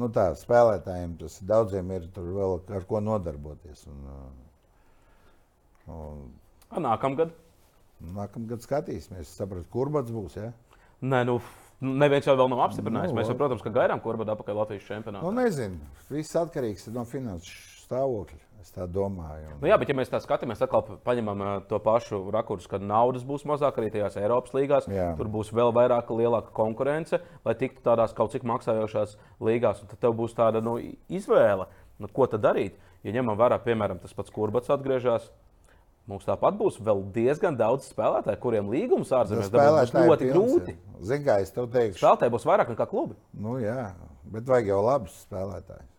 nu, tā, spēlētājiem tas daudziem ir vēl ar ko nodarboties. Un, uh, un, A, nākamgad? Nākamgad skatīsimies, saprotu, kur bats būs. Ja? Nē, nu, neviens jau vēl nav apstiprinājis. Nu, Mēs jau, protams, gaidām, kur bats atpakaļ Latvijas čempionātā. Nu, nezinu, viss atkarīgs no finanses stāvokļa. Es tā domāju. Un... Nu, jā, bet, ja mēs tā skatāmies, tad paņemam to pašu rakursu, kad naudas būs mazāk arī tajās Eiropas līgās. Jā. Tur būs vēl vairāk, lielāka konkurence, lai tiktu tādās kaut cik maksājošās līgās. Tad tev būs tāda nu, izvēle, nu, ko tad darīt. Ja ņemam vērā, piemēram, tas pats kurbats atgriežas. Mums tāpat būs vēl diezgan daudz spēlētāju, kuriem līgums ārzemēs būs ļoti grūti. Zini, kā es tev teikšu, spēlētāji būs vairāk nekā klubi. Nu, jā, bet vajag jau labus spēlētājus.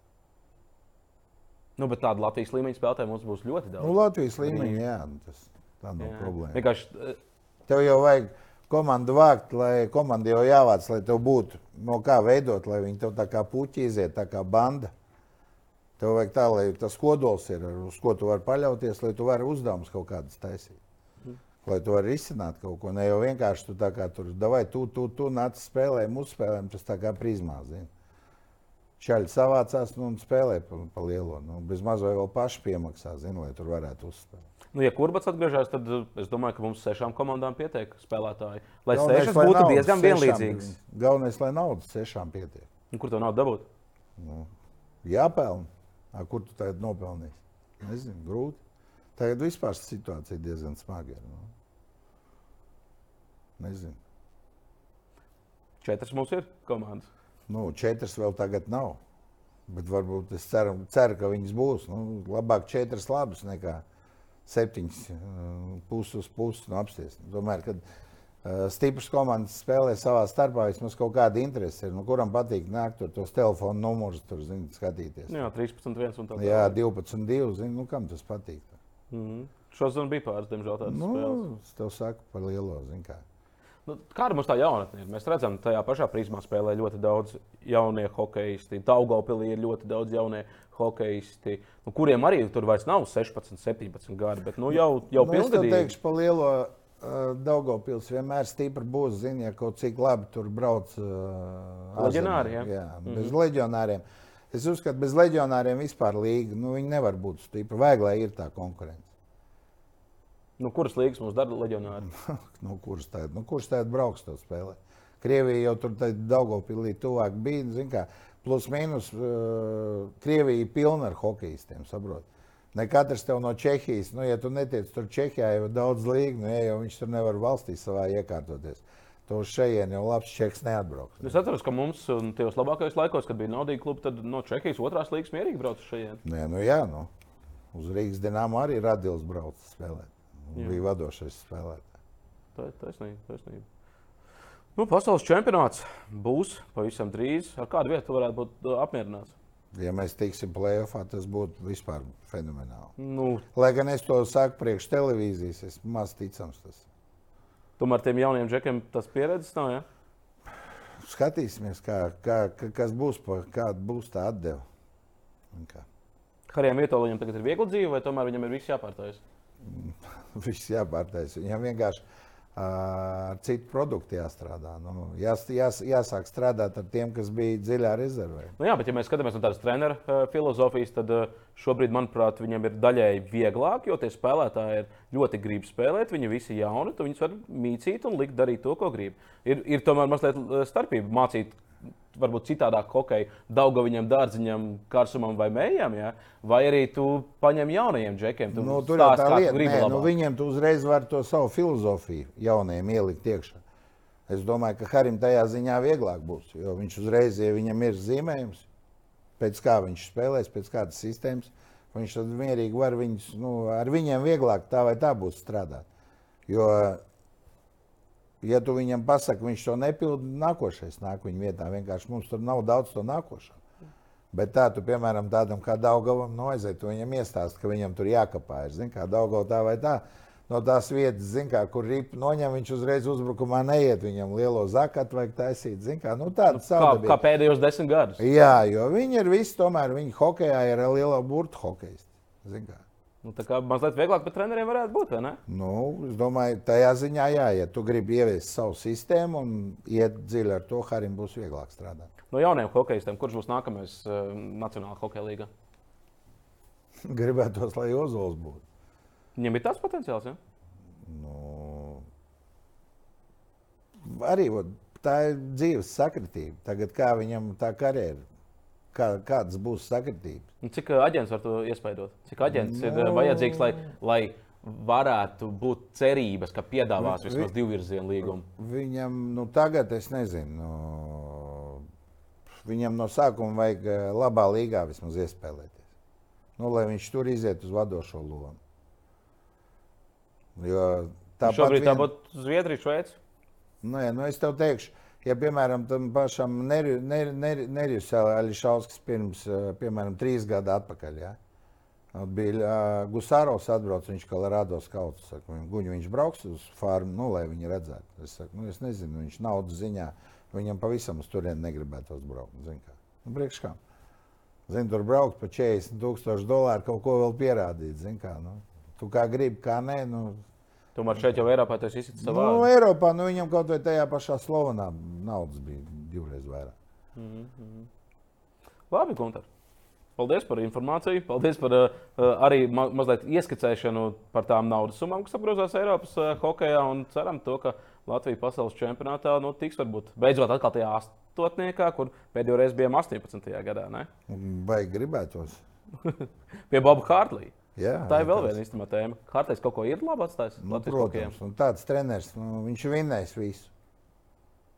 Nu, bet tādu Latvijas līmeņa spēlētāju mums būs ļoti daudz. Nu, Latvijas līmeņa, jā, nu, tas tā nav jā. problēma. Vienkārši... Eh, tev jau vajag komandu vākt, lai komanda jau jāvāc, lai tev būtu no kā veidot, lai viņi tev tā kā puķi iziet, tā kā banda. Tev vajag tā, lai tas kodols ir, uz ko tu vari paļauties, lai tu vari uzdevumus kaut kādas taisīt. Mm. Lai tu vari izsināt kaut ko. Ne jau vienkārši tu tā kā tur, vai tu, tu, tu nāc spēlēm, uzspēlēm, tas tā kā prizmā, zini. Šādi savācās nu, un spēlē pa, pa lielo. Nu, bez mazā vēl paši piemaksā, zinu, lai tur varētu uzspēlēt. Nu, ja kurbats atgriežas, tad uh, es domāju, ka mums sešām komandām pietiek spēlētāji. Lai Galvenais, sešas būtu naudas, diezgan vienlīdzīgas. Galvenais, lai naudas sešām pietiek. Un kur to naudu dabūt? Nu, jāpelnā. Kur tu tagad nopelnīsi? Nezinu, grūti. Tagad vispār situācija diezgan smaga. Nu. Nezinu. Četras mums ir komandas. Nu, četras vēl tagad nav. Bet varbūt es ceru, ceru ka viņas būs. Nu, labāk četras labas nekā septiņas uh, puses uz puses no apsties. Domāju, ka uh, stipras komandas spēlē savā starpā, vismaz kaut kāda interese ir. Nu, kuram patīk nākt tur tos telefonu numurus, tur zin, skatīties. Jā, 13, 1 un tā tālāk. Jā, 12, 2. Zin, nu, kam tas patīk? Mm -hmm. Šodien bija pāris, diemžēl, tādas nu, spēles. Es tev saku par lielo, zin kā. Nu, kāda mums tā jaunatne ir? Mēs redzam, ka tajā pašā prizmā spēlē ļoti daudz jaunie hokeisti. Daugopilī ir ļoti daudz jaunie hokeisti, nu, kuriem arī tur vairs nav 16, 17 gadi, bet nu, jau, jau nu, pilngadīgi. Es teikšu, pa lielo uh, Daugopils vienmēr stipri būs, zini, ja kaut cik labi tur brauc uh, leģionāri. Ja? Jā, mm -hmm. bez leģionāriem. Es uzskatu, bez leģionāriem vispār līga, nu, viņi nevar būt stipri. Vajag, lai ir tā konkurence. Nu, kuras līnijas mums dara leģionāri? nu, kurš tādu nu, kurš tād brauks to spēlē? Krievija jau tur Daugopilī tuvāk bija. Zin, kā, plus mīnus uh, Krievija ir pilna ar hokeistiem. Saprot? Ne katrs tev no Čehijas, nu, ja tu netiec tur Čehijā, jau daudz līgu, nu, ja jau viņš tur nevar valstī savā iekārtoties. To šeit jau labs čeks neatbrauks. Es atceros, ka mums tajos labākajos laikos, kad bija naudīga kluba, tad no Čehijas otrās līnijas mierīgi brauc uz šejienes. Nē, nu jā, nu. Uz Rīgas dīnāmu arī Radils brauc spēlēt. Jā. Bija vadošais spēlētājs. Tā ir taisnība. taisnība. Nu, pasaules čempionāts būs pavisam drīz. Ar kādu vietu varētu būt apmierināts? Ja mēs tiksim plēsoņā, tas būtu vispār fenomenāli. Nu, Lai gan es to saku priekš televīzijas, es maz ticams tas. tomēr tiem jauniem džekiem tas pieredzes nav. Ja? Skatīsimies, kā, kā, ka- kas būs, kāda būs tā atdeve. Harijam Vietoļam tagad ir viegli dzīve, vai tomēr viņam ir viss jāpārtājas? Viss jāpārtais. Viņam vienkārši ar citu produktu jāstrādā. Nu, jās, jās, jāsāk strādāt ar tiem, kas bija dziļā rezervē. Nu, jā, bet, ja mēs skatāmies no tādas treneru uh, filozofijas, tad uh, šobrīd, manuprāt, viņam ir daļēji vieglāk, jo tie spēlētāji ir ļoti grib spēlēt. Viņi visi ir jauni, tu viņus var mīcīt un likt darīt to, ko grib. Ir, ir tomēr mazliet starpība mācīt. Varbūt citādāk hokeju, daudzā viņam dārziņam, karsumam vai mējām, ja? vai arī tu paņem jaunajiem džekiem. Tu Nu, tur jau tā lieta, Nē, nu, labāk. viņiem tu uzreiz var to savu filozofiju jauniem ielikt iekšā. Es domāju, ka Harim tajā ziņā vieglāk būs. Jo viņš uzreiz, ja viņam ir zīmējums, pēc kā viņš spēlēs, pēc kādas sistēmas, viņš tad mierīgi var viņus, nu, ar viņiem vieglāk tā vai tā būs strādāt. Jo, ja tu viņam pasaki, viņš to nepilda, nākošais nāk viņa vietā. Vienkārši mums tur nav daudz to nākošo. Bet tā, tu, piemēram, tādam kā Daugavam, no aiziet, tu viņam iestāst, ka viņam tur jākapājas. Zini, kā Daugava tā vai tā. No tās vietas, zin, kā, kur ripa noņem, viņš uzreiz uzbrukumā neiet. Viņam lielo zakatu vajag taisīt. Zin, kā, nu, tāda Kā, savdabība. kā pēdējos desmit gadus. Jā, jo viņi ir visi, tomēr viņi hokeja ir liela burbuļu hokeja. Nu, tā kā mazliet vieglāk pat treneriem varētu būt? Nu, es domāju, tajā ziņā, jā, ja tu gribi ieviest savu sistēmu un iet dziļi ar to, Harim būs vieglāk strādāt. No jauniem hokeistiem, kurš būs nākamais uh, Nacionālajā hokeja līgā? Gribētos, lai Ozols būtu. Viņam ir tāds potenciāls, ja? Nu, arī vot, tā ir dzīves sakritība. Tagad kā viņam tā karjera, kā, kādas būs sakritības? Un Cik ā, aģents var to iespaidot? Cik aģents ir ā, vajadzīgs, lai, lai varētu būt cerības, ka piedāvās Vi- vismaz divu virzienu līgumu? Viņam, nu, tagad es nezinu. Nu, viņam no sākuma vajag eh, labā līgā vismaz iespēlēties. Nu, lai viņš tur iziet uz vadošo lomu. Jo tāpat Šobrīd vien- būtu Zviedrija, Šveice. Nē, nu es tev teikšu, ja piemēram tam pašam Nerijus Ališauskas pirms, eh, piemēram, trīs gadu atpakaļ, ja? Bija uh, Gusārovs atbrauc, viņš Kolorādo skauts, saka, viņ- guņu viņš brauks uz farmu, nu, lai viņi redzētu. Es saku, nu, es nezinu, viņš naudas ziņā, viņam pavisam uz turieni negribētos braukt, zin kā. Nu, priekš kā? Zin, tur braukt par 40 tūkstošu dolāru, kaut ko vēl pierādīt, zin kā, nu. Tu kā gribi, kā nē, nu, Tomēr šeit jau Eiropā tas izsaka Nu, savā. Eiropā nu, viņam kaut vai tajā pašā Slovenā naudas bija divreiz vairāk. Labi, Gunter. Paldies par informāciju. Paldies par uh, arī ma mazliet ieskicēšanu par tām naudas summām, kas apgrozās Eiropas uh, hokeja. Un ceram, to, ka Latvija pasaules čempionātā nu, tiks varbūt beidzot atkal tajā astotniekā, kur pēdējo reizi bijām 18. gadā. Ne? Vai gribētos? Pie Boba Hārtlīja. Jā, Tā ir vēl viena īstenībā tēma. Hārtlīs kaut ko ir labi atstājis. Nu, protams, un tāds treneris, nu, viņš vinnēs visu.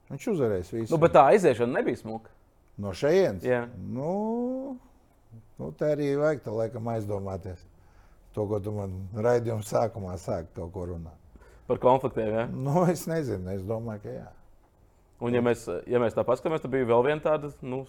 Viņš uzvarēs visu. Nu, bet tā aiziešana nebija smuka. No šejienes? Jā. Nu, nu, tā arī vajag tā laikam aizdomāties. To, ko tu man raidījuma sākumā sāki kaut ko runāt. Par konfliktiem. Ja? Nu, es nezinu, es domāju, ka jā. Un, ja mēs, ja mēs tā paskatāmies, tad bija vēl viena tāda nu,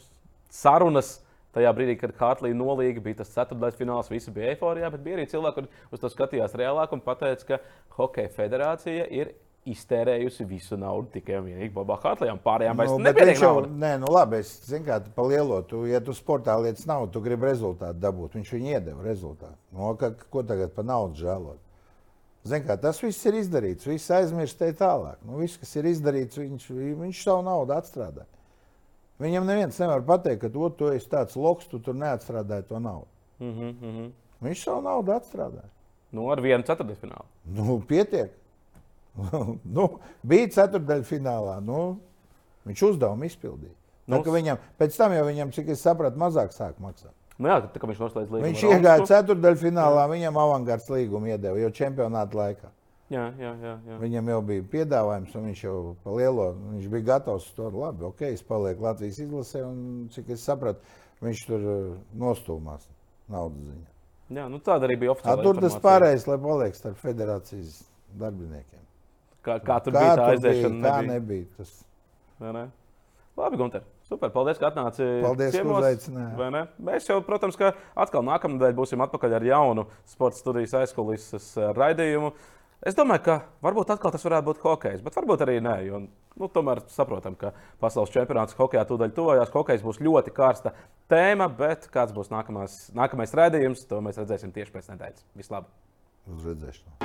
sarunas. Tajā brīdī, kad Hartlīna nolīga, bija tas ceturtais fināls, visi bija eiforijā, bet bija arī cilvēki, kur uz to skatījās reālāk un teica, ka Hokeja federācija ir iztērējusi visu naudu tikai un vienīgi Bobā Hartlīnam. Pārējām vairs Nu, viņš jau, nē, nu labi, es zinu, kā tu palielo, tu, ja tu sportā lietas nav, tu gribi rezultātu dabūt. Viņš viņu iedeva rezultātu. No, ka, ko tagad par naudu žēlot? Zini, kā tas viss ir izdarīts, viss aizmirst te tālāk. Nu, viss, kas ir izdarīts, viņš, viņš savu naudu atstrādā. Viņam neviens nevar pateikt, ka to, tu esi tāds loks, tu tur neatstrādāji to naudu. Mm -hmm, mm -hmm. Viņš savu naudu atstrādāja. Nu, ar vienu ceturtdaļfinālu. Nu, pietiek. nu, bija ceturdaļfinālā. Nu, viņš uzdevumu izpildīja. Nu, Nu, viņam, pēc tam jau viņam, cik es sapratu, mazāk sāk maksāt. Nu, jā, tā viņš noslēdz līgumu. Viņš iegāja ceturdaļfinālā, viņam avangards līgumu iedeva jau čempionāta laikā. Jā, jā, jā. jā. Viņam jau bija piedāvājums, un viņš jau pa lielo, viņš bija gatavs to. Labi, ok, es palieku Latvijas izlasē, un cik es sapratu, viņš tur eh, nostūmās naudas ziņā. Jā, nu tāda arī bija oficiāla. Tur tas pārējais, lai paliek starp federācijas darbiniekiem. Kā, kā tur kā bija tā aiziešana? Tā nebija. nebija tas. Ne, ne? Labi, Gunter. Super, paldies, ka atnāci. Paldies, ka uzaicinājāt. Mēs jau, protams, ka atkal nākamnedēļ būsim atpakaļ ar jaunu sporta studijas aizkulisēs eh, raidījumu. Es domāju, ka varbūt atkal tas varētu būt hokejs, bet varbūt arī nē. Jo, nu, tomēr saprotam, ka pasaules čempionāts hokejā tūdaļ tuvojās. Hokejs būs ļoti karsta tēma, bet kāds būs nākamās, nākamais raidījums, to mēs redzēsim tieši pēc nedēļas. Vislabāk! Uz redzēšanu!